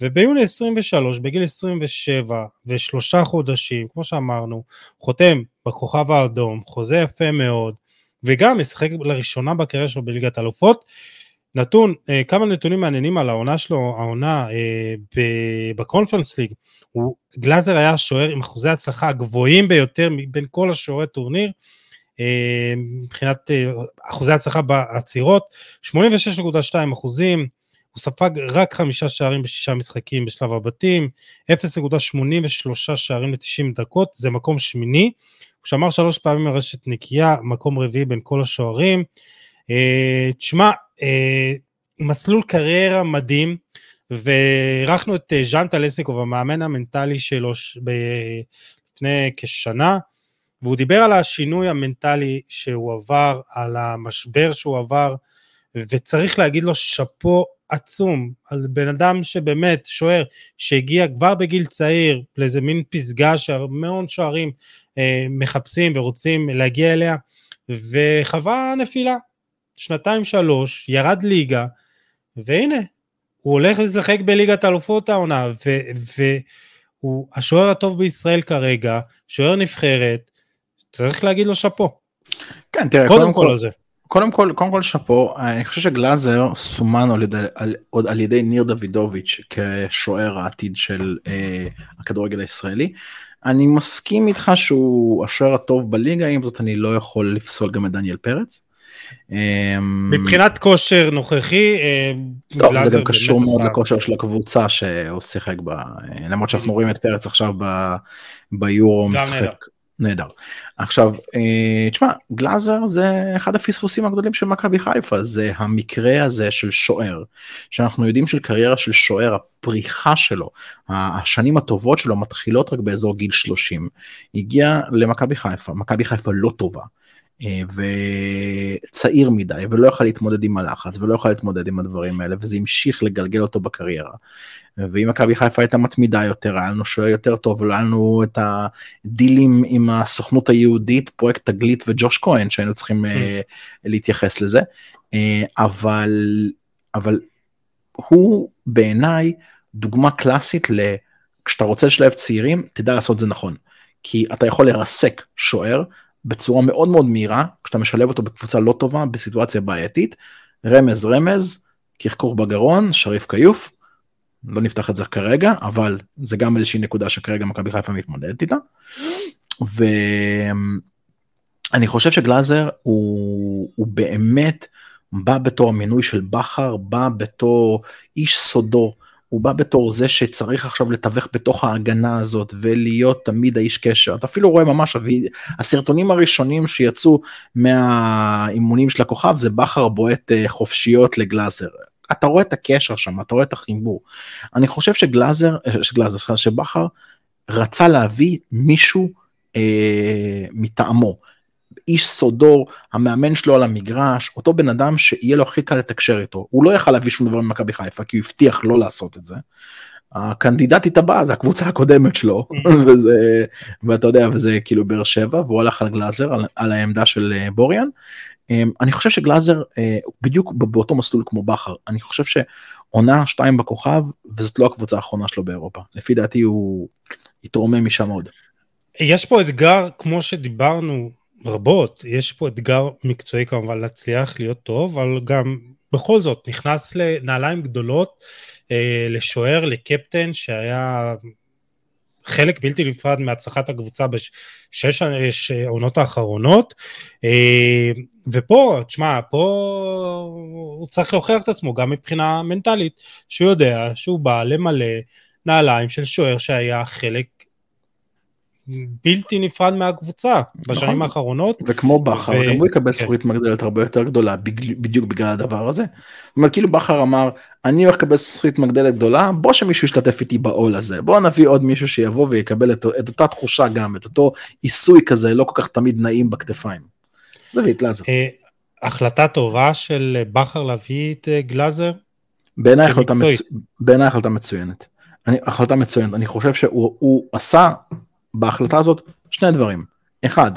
וביוני 23, בגיל 27 ושלושה חודשים, כמו שאמרנו, חותם בכוכב האדום, חוזה יפה מאוד, וגם משחק לראשונה בקריירה שלו בליגת אלופות, נתון, אה, כמה נתונים מעניינים על העונה שלו, העונה אה, בקונפרנס ליג, הוא, גלאזר היה שוער עם אחוזי הצלחה הגבוהים ביותר מבין כל השוערי טורניר, אה, מבחינת אחוזי הצלחה בעצירות, 86.2 אחוזים, הוא ספג רק חמישה שערים בשישה משחקים בשלב הבתים, 0.83 שערים ל-90 דקות, זה מקום שמיני, הוא שמר שלוש פעמים מרשת נקייה, מקום רביעי בין כל השוערים, תשמע, מסלול קריירה מדהים, ואירחנו את אה, ז'אן טלסניקוב, המאמן המנטלי שלו לפני כשנה, והוא דיבר על השינוי המנטלי שהוא עבר, על המשבר שהוא עבר, וצריך להגיד לו שאפו עצום על בן אדם שבאמת שוער שהגיע כבר בגיל צעיר לאיזה מין פסגה שהמון שוערים אה, מחפשים ורוצים להגיע אליה וחווה נפילה שנתיים שלוש, ירד ליגה, והנה, הוא הולך לשחק בליגת אלופות העונה, והוא השוער הטוב בישראל כרגע, שוער נבחרת, צריך להגיד לו שאפו. כן, תראה, קודם, קודם כל, כל זה. קודם כל, קודם כל שאפו, אני חושב שגלאזר סומן עוד על, על, על ידי ניר דוידוביץ' כשוער העתיד של אה, הכדורגל הישראלי. אני מסכים איתך שהוא השוער הטוב בליגה, עם זאת אני לא יכול לפסול גם את דניאל פרץ. אמ, מבחינת כושר נוכחי, טוב, זה גם קשור מאוד לכושר של הקבוצה שהוא שיחק בה, למרות שאנחנו רואים את פרץ עכשיו ביורו משחק נהדר. עכשיו, אה, תשמע, גלאזר זה אחד הפספוסים הגדולים של מכבי חיפה, זה המקרה הזה של שוער, שאנחנו יודעים של קריירה של שוער, הפריחה שלו, השנים הטובות שלו מתחילות רק באזור גיל 30. הגיע למכבי חיפה, מכבי חיפה לא טובה. אה, וצעיר מדי ולא יכל להתמודד עם הלחץ ולא יכל להתמודד עם הדברים האלה וזה המשיך לגלגל אותו בקריירה. ואם מכבי חיפה הייתה מתמידה יותר היה לנו שוער יותר טוב ולא היה לנו את הדילים עם הסוכנות היהודית פרויקט תגלית וג'וש כהן שהיינו צריכים uh, להתייחס לזה. uh, אבל אבל הוא בעיניי דוגמה קלאסית לכשאתה רוצה לשלב צעירים תדע לעשות זה נכון. כי אתה יכול לרסק שוער בצורה מאוד מאוד מהירה, כשאתה משלב אותו בקבוצה לא טובה, בסיטואציה בעייתית, רמז רמז, קרקור בגרון, שריף כיוף, לא נפתח את זה כרגע, אבל זה גם איזושהי נקודה שכרגע מכבי חיפה מתמודדת איתה. ואני חושב שגלאזר הוא, הוא באמת בא בתור המינוי של בכר, בא בתור איש סודו. הוא בא בתור זה שצריך עכשיו לתווך בתוך ההגנה הזאת ולהיות תמיד האיש קשר. אתה אפילו רואה ממש, הסרטונים הראשונים שיצאו מהאימונים של הכוכב זה בכר בועט אה, חופשיות לגלאזר. אתה רואה את הקשר שם, אתה רואה את החיבור. אני חושב שגלאזר, אה, שגלאזר, שבכר רצה להביא מישהו אה, מטעמו. איש סודור, המאמן שלו על המגרש, אותו בן אדם שיהיה לו הכי קל לתקשר איתו. הוא לא יכל להביא שום דבר ממכבי חיפה, כי הוא הבטיח לא לעשות את זה. הקנדידטית הבאה זה הקבוצה הקודמת שלו, וזה, ואתה יודע, וזה כאילו באר שבע, והוא הלך על גלאזר, על, על העמדה של אה, בוריאן. אמ, אני חושב שגלאזר אה, בדיוק באותו מסלול כמו בכר, אני חושב שעונה שתיים בכוכב, וזאת לא הקבוצה האחרונה שלו באירופה. לפי דעתי הוא יתרומם משם עוד. יש פה אתגר, כמו שדיברנו רבות, יש פה אתגר מקצועי כמובן להצליח להיות טוב, אבל גם בכל זאת נכנס לנעליים גדולות, אה, לשוער, לקפטן, חלק בלתי נפרד מהצלחת הקבוצה בשש העונות האחרונות, אה, ופה, תשמע, פה הוא צריך להוכיח את עצמו גם מבחינה מנטלית, שהוא יודע שהוא בא למלא נעליים של שוער שהיה חלק בלתי נפרד מהקבוצה בשנים נכון. האחרונות. וכמו בכר, ו... גם הוא יקבל כן. זכורית מגדלת הרבה יותר גדולה בדיוק בגלל הדבר הזה. זאת אומרת, כאילו בכר אמר, אני הולך לקבל זכורית מגדלת גדולה, בוא שמישהו ישתתף איתי בעול הזה, בוא נביא עוד מישהו שיבוא ויקבל את, את אותה תחושה גם, את אותו עיסוי כזה, לא כל כך תמיד נעים בכתפיים. דוד לזר. אה, החלטה טובה של בכר להביא את אה, גלאזר? בעיניי החלטה מצוינת. אני, החלטה מצוינת. אני חושב שהוא עשה בהחלטה הזאת שני דברים. אחד,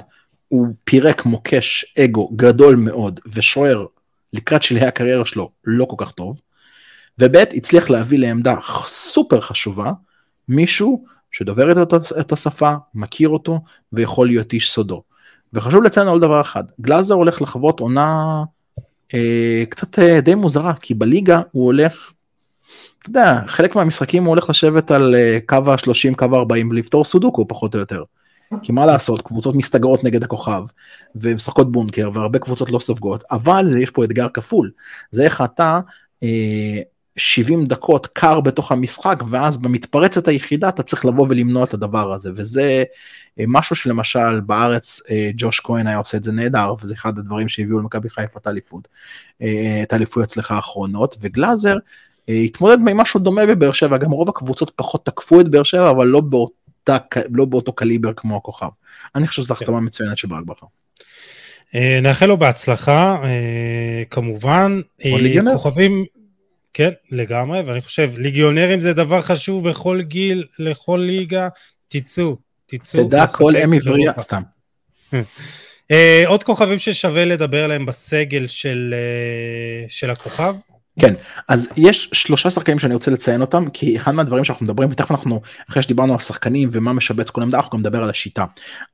הוא פירק מוקש אגו גדול מאוד ושוער לקראת שלהי הקריירה שלו לא כל כך טוב. וב' הצליח להביא לעמדה סופר חשובה מישהו שדובר את, את השפה, מכיר אותו ויכול להיות איש סודו. וחשוב לציין עוד דבר אחד, גלאזר הולך לחוות עונה אה, קצת אה, די מוזרה, כי בליגה הוא הולך, אתה יודע, חלק מהמשחקים הוא הולך לשבת על אה, קו ה-30, קו ה-40 ולפתור סודוקו פחות או יותר. כי מה לעשות, קבוצות מסתגרות נגד הכוכב, ומשחקות בונקר, והרבה קבוצות לא סופגות, אבל יש פה אתגר כפול. זה איך אתה אה, 70 דקות קר בתוך המשחק, ואז במתפרצת היחידה אתה צריך לבוא ולמנוע את הדבר הזה, וזה אה, משהו שלמשל בארץ אה, ג'וש כהן היה עושה את זה נהדר, וזה אחד הדברים שהביאו למכבי חיפה את אה, את האליפות אצלך האחרונות, וגלאזר התמודד עם משהו דומה בבאר שבע, גם רוב הקבוצות פחות תקפו את באר שבע, אבל לא, באותה, לא באותו קליבר כמו הכוכב. אני חושב שזו החתמה מצוינת של ברק בכר. נאחל לו בהצלחה, כמובן, כוכבים, כן, לגמרי, ואני חושב, ליגיונרים זה דבר חשוב בכל גיל, לכל ליגה, תצאו, תצאו. תדע כל אם עברייה, סתם. אה, עוד כוכבים ששווה לדבר עליהם בסגל של, אה, של הכוכב? כן, אז יש שלושה שחקנים שאני רוצה לציין אותם, כי אחד מהדברים שאנחנו מדברים, ותכף אנחנו, אחרי שדיברנו על שחקנים ומה משבץ כל עמדה, אנחנו גם נדבר על השיטה.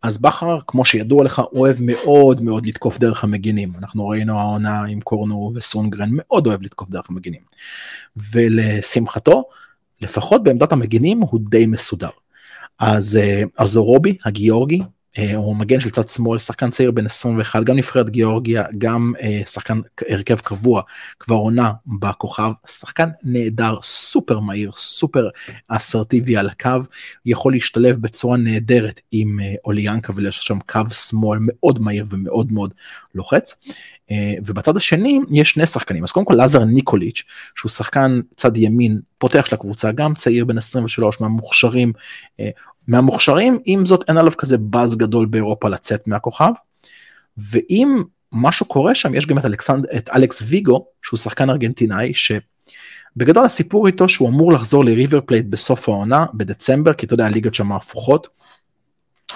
אז בכר, כמו שידוע לך, אוהב מאוד מאוד לתקוף דרך המגינים. אנחנו ראינו העונה עם קורנו וסונגרן, מאוד אוהב לתקוף דרך המגינים. ולשמחתו, לפחות בעמדת המגינים הוא די מסודר. אז אזורובי, אה, הגיאורגי, אה, הוא מגן של צד שמאל, שחקן צעיר בן 21, גם נבחרת גיאורגיה, גם אה, שחקן הרכב קבוע, כבר עונה בכוכב, שחקן נהדר, סופר מהיר, סופר אסרטיבי על הקו, יכול להשתלב בצורה נהדרת עם אה, אוליאנקה ויש שם קו שמאל מאוד מהיר ומאוד מאוד לוחץ. ובצד השני יש שני שחקנים אז קודם כל לזר ניקוליץ' שהוא שחקן צד ימין פותח של הקבוצה גם צעיר בן 23 מהמוכשרים מהמוכשרים, עם זאת אין עליו כזה באז גדול באירופה לצאת מהכוכב. ואם משהו קורה שם, יש גם את, אלכסנד, את אלכס ויגו, שהוא שחקן ארגנטינאי, שבגדול הסיפור איתו שהוא אמור לחזור לריבר פלייט בסוף העונה, בדצמבר, כי אתה יודע, הליגות שם הפוכות.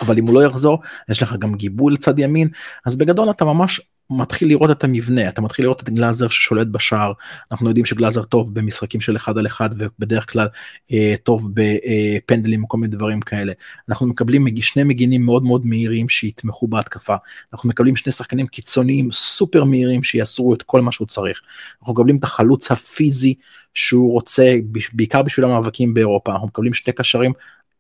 אבל אם הוא לא יחזור, יש לך גם גיבוי לצד ימין, אז בגדול אתה ממש מתחיל לראות את המבנה, אתה מתחיל לראות את גלאזר ששולט בשער, אנחנו יודעים שגלאזר טוב במשחקים של אחד על אחד ובדרך כלל אה, טוב בפנדלים וכל מיני דברים כאלה. אנחנו מקבלים שני מגינים מאוד מאוד מהירים שיתמכו בהתקפה, אנחנו מקבלים שני שחקנים קיצוניים סופר מהירים שיעשו את כל מה שהוא צריך. אנחנו מקבלים את החלוץ הפיזי שהוא רוצה, בעיקר בשביל המאבקים באירופה, אנחנו מקבלים שני קשרים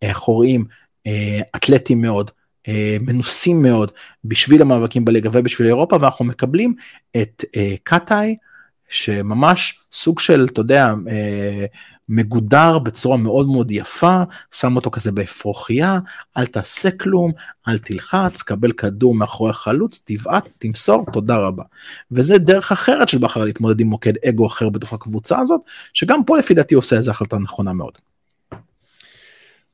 אחוריים, אה, אתלטיים מאוד. אה, מנוסים מאוד בשביל המאבקים בליגה ובשביל אירופה ואנחנו מקבלים את אה, קטאי שממש סוג של אתה יודע אה, מגודר בצורה מאוד מאוד יפה שם אותו כזה באפרוחיה אל תעשה כלום אל תלחץ קבל כדור מאחורי החלוץ תבעט תמסור תודה רבה וזה דרך אחרת של בכר להתמודד עם מוקד אגו אחר בתוך הקבוצה הזאת שגם פה לפי דעתי עושה איזה החלטה נכונה מאוד.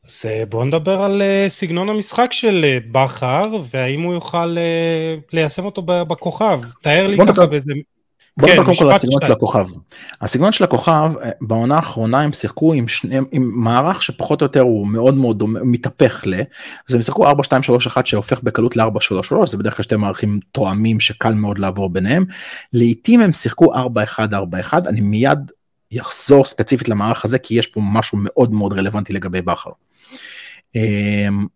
אז אה, בואו נדבר על אה, סגנון המשחק של אה, בכר, והאם הוא יוכל ליישם אותו בכוכב. תאר לי ככה באיזה... בוא נדבר כן, קודם כל על הסגנון של הכוכב. הסגנון של הכוכב, בעונה האחרונה הם שיחקו עם, שני, עם מערך שפחות או יותר הוא מאוד מאוד דומה, מתהפך ל... אז הם שיחקו 4, 2, 3, 1 שהופך בקלות ל-4, 3, 3, זה בדרך כלל שתי מערכים תואמים שקל מאוד לעבור ביניהם. לעיתים הם שיחקו 4, 1, 4, 1, אני מיד יחזור ספציפית למערך הזה כי יש פה משהו מאוד מאוד רלוונטי לגבי בכר. אמ,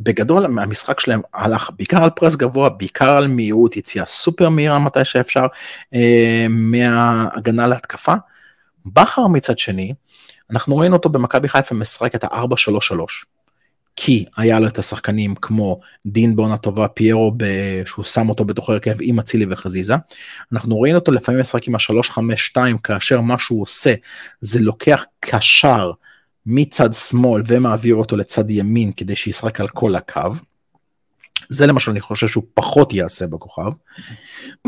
ובגדול המשחק שלהם הלך בעיקר על פרס גבוה, בעיקר על מהירות, יציאה סופר מהירה מתי שאפשר אמ, מהגנה להתקפה. בכר מצד שני, אנחנו ראינו אותו במכבי חיפה משחק את ה-4-3-3. כי היה לו את השחקנים כמו דין בעונה טובה, פיירו שהוא שם אותו בתוך הרכב עם אצילי וחזיזה. אנחנו רואים אותו לפעמים משחק עם ה-3-5-2 כאשר מה שהוא עושה זה לוקח קשר מצד שמאל ומעביר אותו לצד ימין כדי שישחק על כל הקו. זה למשל אני חושב שהוא פחות יעשה בכוכב.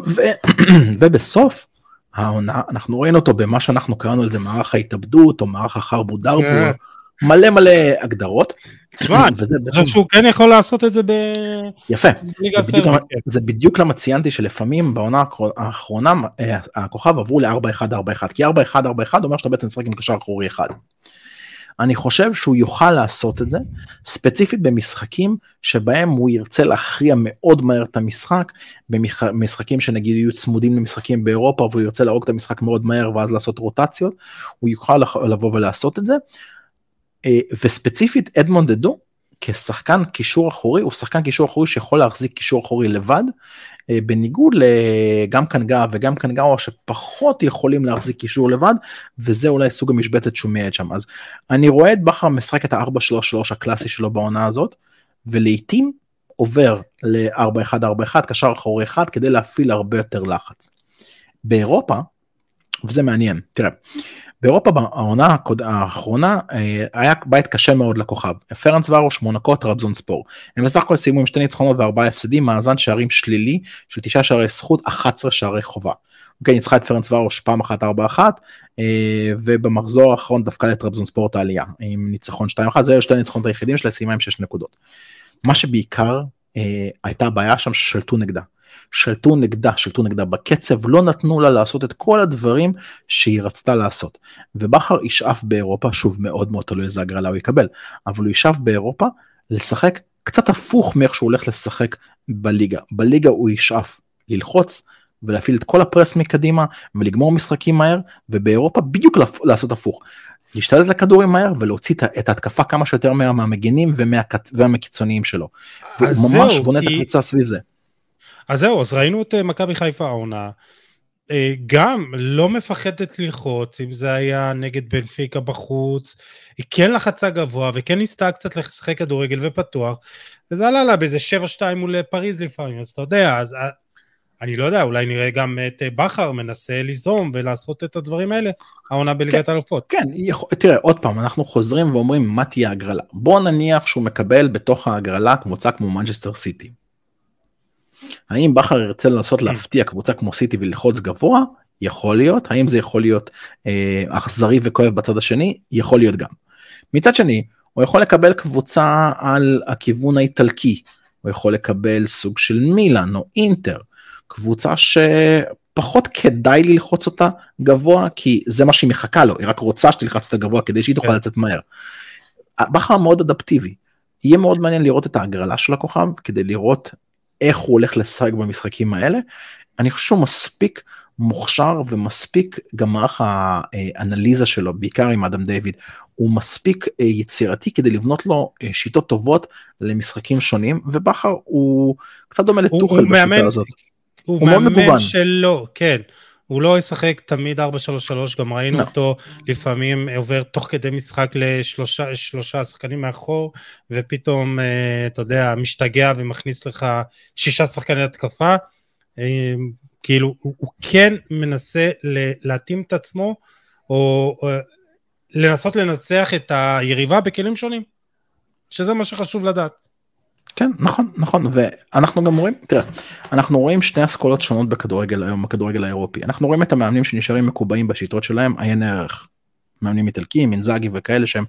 ו... ובסוף העונה אנחנו רואים אותו במה שאנחנו קראנו לזה מערך ההתאבדות או מערך החרבו דרבו. מלא מלא הגדרות. תשמע, אני חושב שהוא כן יכול לעשות את זה ב... יפה, זה בדיוק, למה, כן. זה בדיוק למה ציינתי שלפעמים בעונה האחרונה אה, הכוכב עברו ל-4-1-4-1, כי 4-1-4-1 אומר שאתה בעצם משחק עם קשר אחורי אחד. אני חושב שהוא יוכל לעשות את זה, ספציפית במשחקים שבהם הוא ירצה להכריע מאוד מהר את המשחק, במשחקים שנגיד יהיו צמודים למשחקים באירופה והוא ירצה להרוג את המשחק מאוד מהר ואז לעשות רוטציות, הוא יוכל לבוא ולעשות את זה. אה, וספציפית אדמונד דדו כשחקן קישור אחורי הוא שחקן קישור אחורי שיכול להחזיק קישור אחורי לבד בניגוד לגם קנגה וגם קנגאווה שפחות יכולים להחזיק קישור לבד וזה אולי סוג המשבצת שהוא מייעד שם אז אני רואה את בכר משחק את ה-4-3-3 הקלאסי שלו בעונה הזאת ולעיתים עובר ל-4-1-4-1 קשר אחורי אחד כדי להפעיל הרבה יותר לחץ. באירופה וזה מעניין תראה באירופה בעונה האחרונה אה, היה בית קשה מאוד לכוכב. פרנס ורוש, מונקו, טרבזון ספור. הם בסך הכל סיימו עם שתי ניצחונות וארבעה הפסדים, מאזן שערים שלילי של תשעה שערי זכות, 11 שערי חובה. אוקיי, ניצחה את פרנס ורוש פעם אחת ארבע אחת, אה, ובמחזור האחרון דווקא לטרבזון ספורט העלייה, עם ניצחון 2-1, זה היו שתי הניצחונות היחידים שלה, סיימה עם 6 נקודות. מה שבעיקר אה, הייתה בעיה שם ששלטו נגדה. שלטו נגדה, שלטו נגדה בקצב, לא נתנו לה לעשות את כל הדברים שהיא רצתה לעשות. ובכר ישאף באירופה, שוב מאוד מאוד תלוי איזה הגרלה הוא יקבל, אבל הוא ישאף באירופה לשחק קצת הפוך מאיך שהוא הולך לשחק בליגה. בליגה הוא ישאף ללחוץ ולהפעיל את כל הפרס מקדימה ולגמור משחקים מהר, ובאירופה בדיוק לעשות הפוך. להשתלט לכדורים מהר ולהוציא את ההתקפה כמה שיותר מהר מהמגנים ומהקיצוניים שלו. הוא ממש בונה כי... את הקבוצה סביב זה. אז זהו, אז ראינו את אה, מכבי חיפה העונה, אה, גם לא מפחדת ללחוץ, אם זה היה נגד בנפיקה בחוץ, היא כן לחצה גבוה וכן ניסתה קצת לשחק כדורגל ופתוח, וזה עלה לה באיזה 7-2 מול פריז לפעמים, אז אתה יודע, אז אה, אני לא יודע, אולי נראה גם את בכר מנסה ליזום ולעשות את הדברים האלה, העונה בליגת כן, האלופות. כן, יכול, תראה, עוד פעם, אנחנו חוזרים ואומרים מה תהיה הגרלה. בוא נניח שהוא מקבל בתוך ההגרלה קבוצה כמו מנצ'סטר סיטי. האם בכר ירצה לנסות להפתיע קבוצה כמו סיטי וללחוץ גבוה? יכול להיות. האם זה יכול להיות אה, אכזרי וכואב בצד השני? יכול להיות גם. מצד שני, הוא יכול לקבל קבוצה על הכיוון האיטלקי, הוא יכול לקבל סוג של מילאן או אינטר, קבוצה שפחות כדאי ללחוץ אותה גבוה כי זה מה שהיא מחכה לו, היא רק רוצה שתלחץ אותה גבוה כדי שהיא תוכל כן. לצאת מהר. בכר מאוד אדפטיבי. יהיה מאוד מעניין לראות את ההגרלה של הכוכב כדי לראות איך הוא הולך לשחק במשחקים האלה. אני חושב שהוא מספיק מוכשר ומספיק גם מערך האנליזה שלו, בעיקר עם אדם דיוויד, הוא מספיק אה, יצירתי כדי לבנות לו אה, שיטות טובות למשחקים שונים, ובכר הוא קצת דומה לטוחל בשיטה מאמן, הזאת. הוא, הוא מאמן שלו, כן. הוא לא ישחק תמיד 4-3-3, גם ראינו no. לא. אותו לפעמים עובר תוך כדי משחק לשלושה שחקנים מאחור, ופתאום, אה, אתה יודע, משתגע ומכניס לך שישה שחקני התקפה. אה, כאילו, הוא, הוא כן מנסה להתאים את עצמו, או, או לנסות לנצח את היריבה בכלים שונים, שזה מה שחשוב לדעת. כן נכון נכון ואנחנו גם רואים תראה אנחנו רואים שני אסכולות שונות בכדורגל היום בכדורגל האירופי אנחנו רואים את המאמנים שנשארים מקובעים בשיטות שלהם עיין ערך. מאמנים איטלקיים אינזאגי וכאלה שהם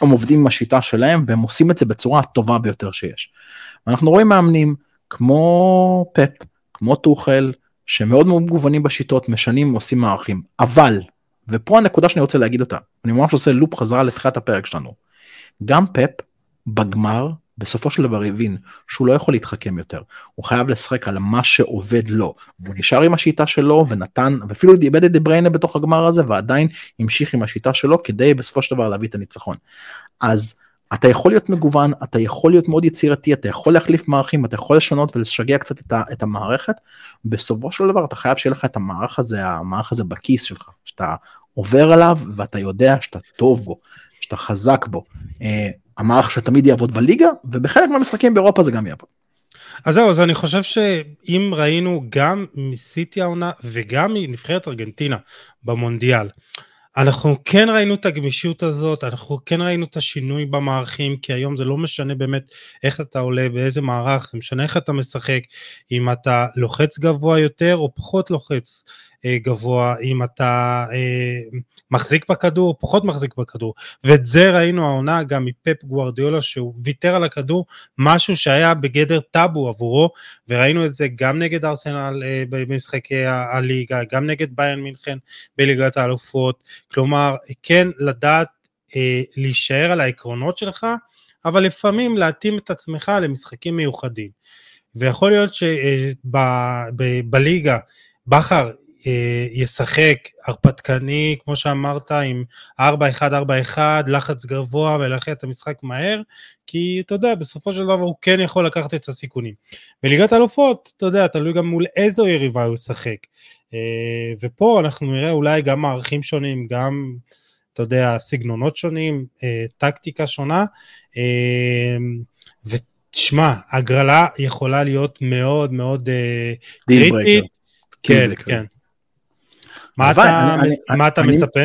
הם עובדים עם השיטה שלהם והם עושים את זה בצורה הטובה ביותר שיש. אנחנו רואים מאמנים כמו פפ כמו טוחל שמאוד מאוד מגוונים בשיטות משנים עושים מערכים אבל ופה הנקודה שאני רוצה להגיד אותה אני ממש עושה לופ חזרה לתחילת הפרק שלנו. גם פפ בגמר בסופו של דבר הבין שהוא לא יכול להתחכם יותר, הוא חייב לשחק על מה שעובד לו, והוא נשאר עם השיטה שלו ונתן, ואפילו איבד את דבריינה בתוך הגמר הזה ועדיין המשיך עם השיטה שלו כדי בסופו של דבר להביא את הניצחון. אז אתה יכול להיות מגוון, אתה יכול להיות מאוד יצירתי, אתה יכול להחליף מערכים, אתה יכול לשנות ולשגע קצת את, ה, את המערכת, בסופו של דבר אתה חייב שיהיה לך את המערך הזה, המערך הזה בכיס שלך, שאתה עובר עליו ואתה יודע שאתה טוב בו, שאתה חזק בו. המערך שתמיד יעבוד בליגה, ובחלק מהמשחקים באירופה זה גם יעבוד. אז זהו, אז אני חושב שאם ראינו גם מסיטי העונה וגם מנבחרת ארגנטינה במונדיאל, אנחנו כן ראינו את הגמישות הזאת, אנחנו כן ראינו את השינוי במערכים, כי היום זה לא משנה באמת איך אתה עולה, באיזה מערך, זה משנה איך אתה משחק, אם אתה לוחץ גבוה יותר או פחות לוחץ, גבוה, אם אתה אה, מחזיק בכדור, פחות מחזיק בכדור, ואת זה ראינו העונה גם מפפ גוורדיולה שהוא ויתר על הכדור, משהו שהיה בגדר טאבו עבורו, וראינו את זה גם נגד ארסנל אה, במשחקי הליגה, גם נגד ביין מינכן בליגת האלופות, כלומר כן לדעת להישאר על העקרונות שלך, אבל לפעמים להתאים את עצמך למשחקים מיוחדים. ויכול להיות שבליגה בכר אה, ישחק הרפתקני, כמו שאמרת, עם 4-1-4-1, לחץ גבוה ולהכריע את המשחק מהר, כי אתה יודע, בסופו של דבר הוא כן יכול לקחת את הסיכונים. בליגת אלופות, אתה יודע, תלוי גם מול איזו יריבה הוא ישחק. אה, ופה אנחנו נראה אולי גם מערכים שונים, גם, אתה יודע, סגנונות שונים, אה, טקטיקה שונה, ותשמע, הגרלה יכולה להיות מאוד מאוד קריטית. כן, כן. מה אתה, אני, מה אתה אני, מצפה?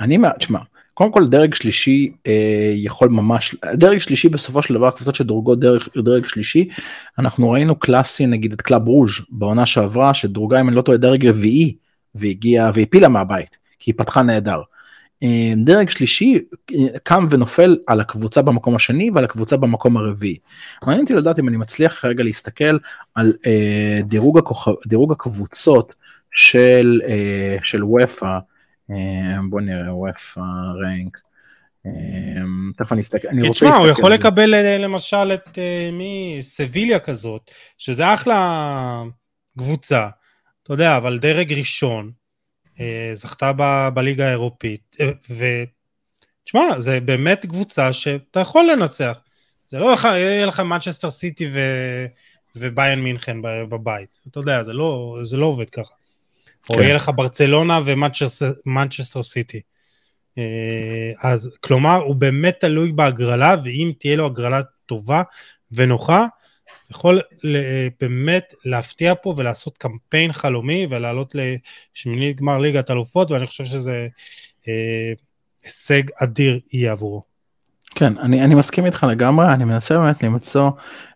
אני, תשמע, קודם כל דרג שלישי אה, יכול ממש, דרג שלישי בסופו של דבר קבוצות שדורגות דרג, דרג שלישי, אנחנו ראינו קלאסי נגיד את קלאב ברוז' בעונה שעברה שדורגה אם אני לא טועה דרג רביעי והגיעה והפילה מהבית כי היא פתחה נהדר. אה, דרג שלישי אה, קם ונופל על הקבוצה במקום השני ועל הקבוצה במקום הרביעי. מעניין אותי לדעת אם אני מצליח כרגע להסתכל על אה, דירוג, הכוכב, דירוג הקבוצות של, אה, של אופ"א, אה, בוא נראה UEFA rank. אה, תכף אני אסתכל, אני רוצה להסתכל. תשמע, הוא יכול לקבל למשל את מי, סביליה כזאת, שזה אחלה קבוצה, אתה יודע, אבל דרג ראשון, זכתה ב, בליגה האירופית, ותשמע, זה באמת קבוצה שאתה יכול לנצח. זה לא יהיה לך מנצ'סטר סיטי ו... ובאיירן מינכן בבית, אתה יודע, זה לא, זה לא עובד ככה. או כן. יהיה לך ברצלונה ומנצ'סטר סיטי. אה, אז כלומר הוא באמת תלוי בהגרלה ואם תהיה לו הגרלה טובה ונוחה יכול באמת להפתיע פה ולעשות קמפיין חלומי ולעלות לשמינית גמר ליגת אלופות ואני חושב שזה אה, הישג אדיר יהיה עבורו. כן, אני, אני מסכים איתך לגמרי, אני מנסה באמת למצוא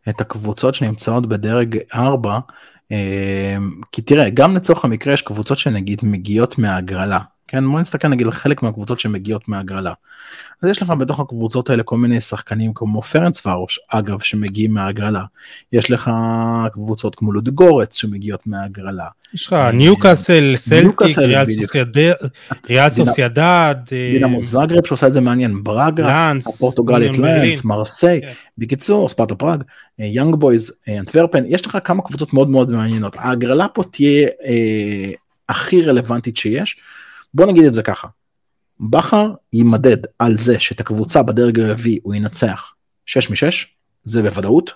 את הקבוצות שנמצאות בדרג 4 אמ, כי תראה גם לצורך המקרה יש קבוצות שנגיד מגיעות מהגרלה כן בוא נסתכל נגיד על חלק מהקבוצות שמגיעות מהגרלה. אז יש לך בתוך הקבוצות האלה כל מיני שחקנים כמו פרנצווארוש אגב שמגיעים מהגרלה. יש לך קבוצות כמו לודגורץ שמגיעות מהגרלה. יש לך ניוקאסל, סלטיק, ריאל סוסיידד. דינמו זאגרב שעושה את זה מעניין, ברגה, הפורטוגלית לאנס, מרסיי. כן. בקיצור ספרטה פראג, יאנג בויז, אנטוורפן, יש לך כמה קבוצות מאוד מאוד מעניינות. ההגרלה פה תהיה אה, הכי רלוונטית שיש. בוא נגיד את זה ככה, בכר יימדד על זה שאת הקבוצה בדרג הרביעי הוא ינצח 6 מ-6, זה בוודאות,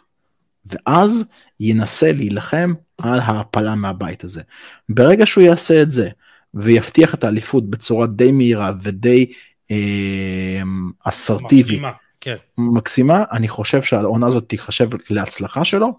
ואז ינסה להילחם על ההעפלה מהבית הזה. ברגע שהוא יעשה את זה ויבטיח את האליפות בצורה די מהירה ודי אה, אסרטיבית, מקסימה, כן. מקסימה, אני חושב שהעונה הזאת תיחשב להצלחה שלו.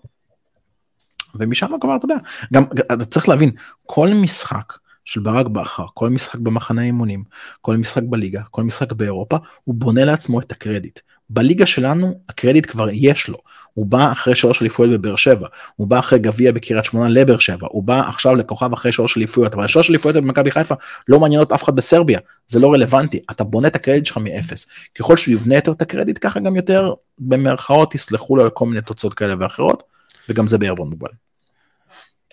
ומשם כבר אתה יודע, גם אתה צריך להבין, כל משחק של ברק בכר, כל משחק במחנה אימונים, כל משחק בליגה, כל משחק באירופה, הוא בונה לעצמו את הקרדיט. בליגה שלנו הקרדיט כבר יש לו, הוא בא אחרי שלוש אליפויות בבאר שבע, הוא בא אחרי גביע בקריית שמונה לבאר שבע, הוא בא עכשיו לכוכב אחרי שלוש אליפויות, אבל שלוש אליפויות במכבי חיפה לא מעניינות אף אחד בסרביה, זה לא רלוונטי, אתה בונה את הקרדיט שלך מאפס. ככל שהוא יבנה יותר את הקרדיט ככה גם יותר במרכאות יסלחו לו על כל מיני תוצאות כאלה ואחרות, וגם זה בערבון מוגבל.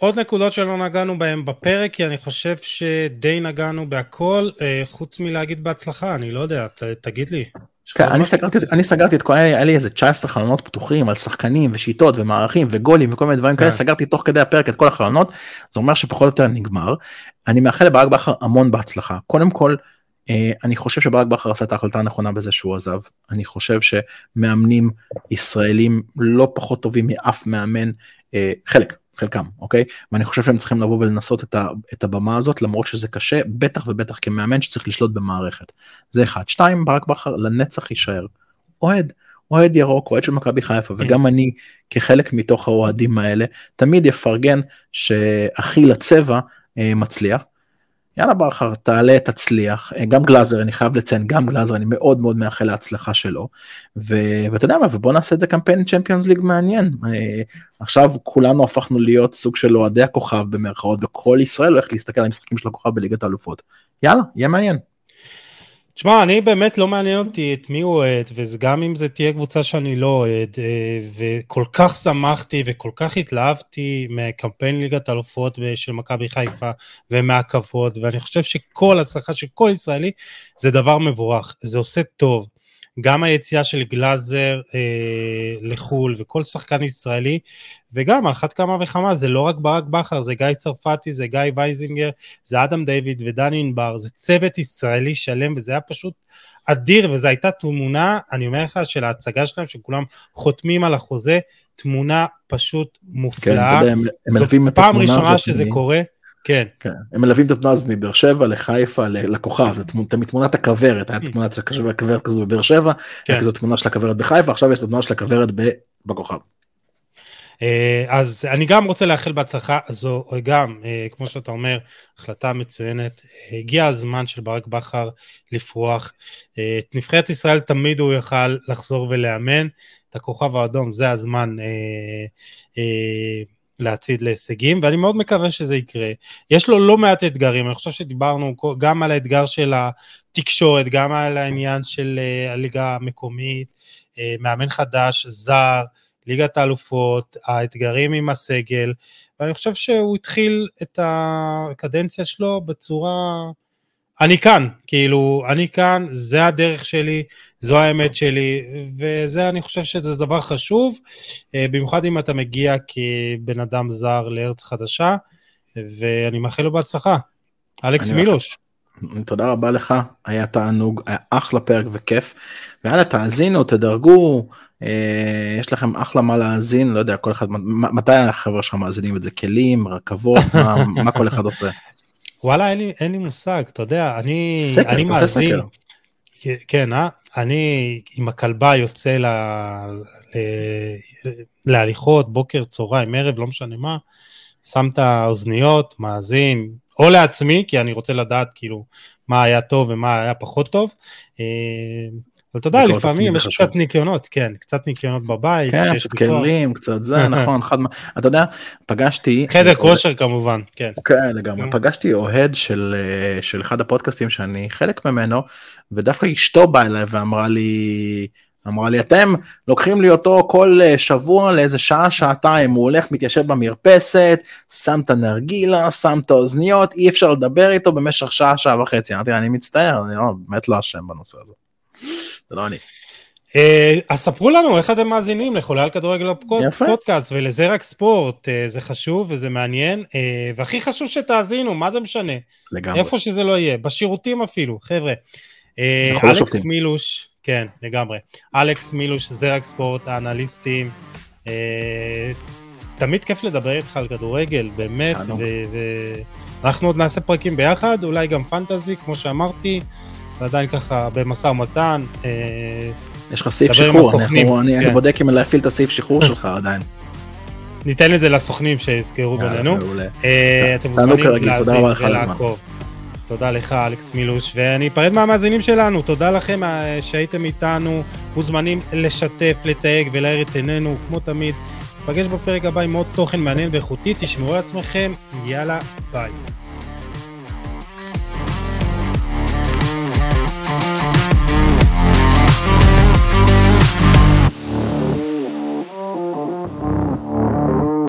עוד נקודות שלא נגענו בהן בפרק, כי אני חושב שדי נגענו בהכל, אה, חוץ מלהגיד בהצלחה, אני לא יודע, ת, תגיד לי. כן, אני סגרתי, אני סגרתי את כל, היה לי איזה 19 חלונות פתוחים על שחקנים ושיטות ומערכים וגולים וכל מיני דברים כאלה, כן. סגרתי תוך כדי הפרק את כל החלונות, זה אומר שפחות או יותר נגמר. אני מאחל לברק בכר המון בהצלחה. קודם כל, אה, אני חושב שברק בכר עשה את ההחלטה הנכונה בזה שהוא עזב. אני חושב שמאמנים ישראלים לא פחות טובים מאף מאמן, אה, חלק, חלקם אוקיי ואני חושב שהם צריכים לבוא ולנסות את, ה, את הבמה הזאת למרות שזה קשה בטח ובטח כמאמן שצריך לשלוט במערכת. זה אחד שתיים ברק בכר לנצח יישאר. אוהד אוהד ירוק אוהד של מכבי חיפה כן. וגם אני כחלק מתוך האוהדים האלה תמיד יפרגן שאחי לצבע אה, מצליח. יאללה בכר, תעלה, תצליח. גם גלאזר, אני חייב לציין, גם גלאזר, אני מאוד מאוד מאחל להצלחה שלו. ואתה יודע מה, ובוא נעשה את זה קמפיין צ'מפיונס ליג מעניין. עכשיו כולנו הפכנו להיות סוג של אוהדי הכוכב במרכאות, וכל ישראל הולך להסתכל על המשחקים של הכוכב בליגת האלופות. יאללה, יהיה מעניין. תשמע, אני באמת לא מעניין אותי את מי הוא אוהד, וגם אם זה תהיה קבוצה שאני לא אוהד, אה, וכל כך שמחתי וכל כך התלהבתי מקמפיין ליגת האלופות של מכבי חיפה ומהכבוד, ואני חושב שכל הצלחה של כל ישראלי זה דבר מבורך, זה עושה טוב. גם היציאה של גלאזר אה, לחו"ל וכל שחקן ישראלי, וגם על אחת כמה וכמה זה לא רק ברק בכר, זה גיא צרפתי, זה גיא וייזינגר, זה אדם דיוויד ודני ענבר, זה צוות ישראלי שלם וזה היה פשוט אדיר וזו הייתה תמונה, אני אומר לך, של ההצגה שלהם, שכולם חותמים על החוזה, תמונה פשוט מופלאה. כן, זו פעם ראשונה שזה קורה. כן. כן. הם מלווים את התנועה הזאת מבאר שבע לחיפה לכוכב, זה תמיד תמונת הכוורת, היה תמונה של הכוורת כזו בבאר שבע, כן. כזו תמונה של הכוורת בחיפה, עכשיו יש את התמונה של הכוורת בכוכב. אה, אז אני גם רוצה לאחל בהצלחה, זו גם, אה, כמו שאתה אומר, החלטה מצוינת. הגיע הזמן של ברק בכר לפרוח. אה, את נבחרת ישראל תמיד הוא יוכל לחזור ולאמן. את הכוכב האדום, זה הזמן להצעיד להישגים, ואני מאוד מקווה שזה יקרה. יש לו לא מעט אתגרים, אני חושב שדיברנו גם על האתגר של התקשורת, גם על העניין של הליגה המקומית, מאמן חדש, זר, ליגת האלופות, האתגרים עם הסגל, ואני חושב שהוא התחיל את הקדנציה שלו בצורה... אני כאן, כאילו, אני כאן, זה הדרך שלי, זו האמת שלי, וזה, אני חושב שזה דבר חשוב, אה, במיוחד אם אתה מגיע כבן אדם זר לארץ חדשה, ואני מאחל לו בהצלחה. אלכס מילוש. תודה רבה לך, היה תענוג, היה אחלה פרק וכיף. ויאללה, תאזינו, תדרגו, אה, יש לכם אחלה מה להאזין, לא יודע, כל אחד, מתי החבר'ה שלך מאזינים את זה? כלים, רכבות, מה, מה כל אחד עושה? וואלה, אין לי, אין לי מושג, אתה יודע, אני, סקר, אני מאזין, סקר. כן, אה? אני עם הכלבה יוצא ל, ל, להליכות, בוקר, צהריים, ערב, לא משנה מה, שם את האוזניות, מאזין, או לעצמי, כי אני רוצה לדעת כאילו מה היה טוב ומה היה פחות טוב. אבל אתה יודע, לפעמים יש קצת ניקיונות, כן, קצת ניקיונות בבית. כן, קצת כלים, קצת זה, נכון, חד אתה יודע, פגשתי... חדר כושר כמובן, כן. כן, לגמרי. פגשתי אוהד של אה, של אחד הפודקאסטים שאני חלק ממנו, ודווקא אשתו באה אליי ואמרה לי, אמרה לי, אתם לוקחים לי אותו כל אה, שבוע לאיזה שעה, שעתיים, הוא הולך, מתיישב במרפסת, שם את הנרגילה, שם את האוזניות, אי אפשר לדבר איתו במשך שעה, שעה וחצי. אמרתי, אני מצטער, אני לא, באמת לא אשם בנושא הזה. זה לא אני. אה, אז ספרו לנו איך אתם מאזינים לחולל כדורגל פודקאסט ולזה רק ספורט, אה, זה חשוב וזה מעניין, והכי חשוב שתאזינו, מה זה משנה? לגמרי. איפה שזה לא יהיה, בשירותים אפילו, חבר'ה. לא אלכס מילוש, כן, לגמרי. אלכס מילוש, זרק ספורט, האנליסטים. אה, תמיד כיף לדבר איתך על כדורגל, באמת, ואנחנו עוד נעשה פרקים ביחד, אולי גם פנטזי, כמו שאמרתי, ועדיין ככה במשא ומתן. אה, יש לך סעיף שחרור, אנחנו, אני, כן. אני בודק אם להפעיל את הסעיף שחרור שלך עדיין. ניתן את זה לסוכנים שיזכרו בינינו. אה, אתם מוזמנים להאזין ולעקוב. תודה לך אלכס מילוש, ואני אפרד מהמאזינים שלנו, תודה לכם אה, שהייתם איתנו, מוזמנים לשתף, לתייג ולהאיר את עינינו, כמו תמיד. נפגש בפרק הבא עם עוד תוכן מעניין ואיכותי, תשמרו על עצמכם, יאללה, ביי.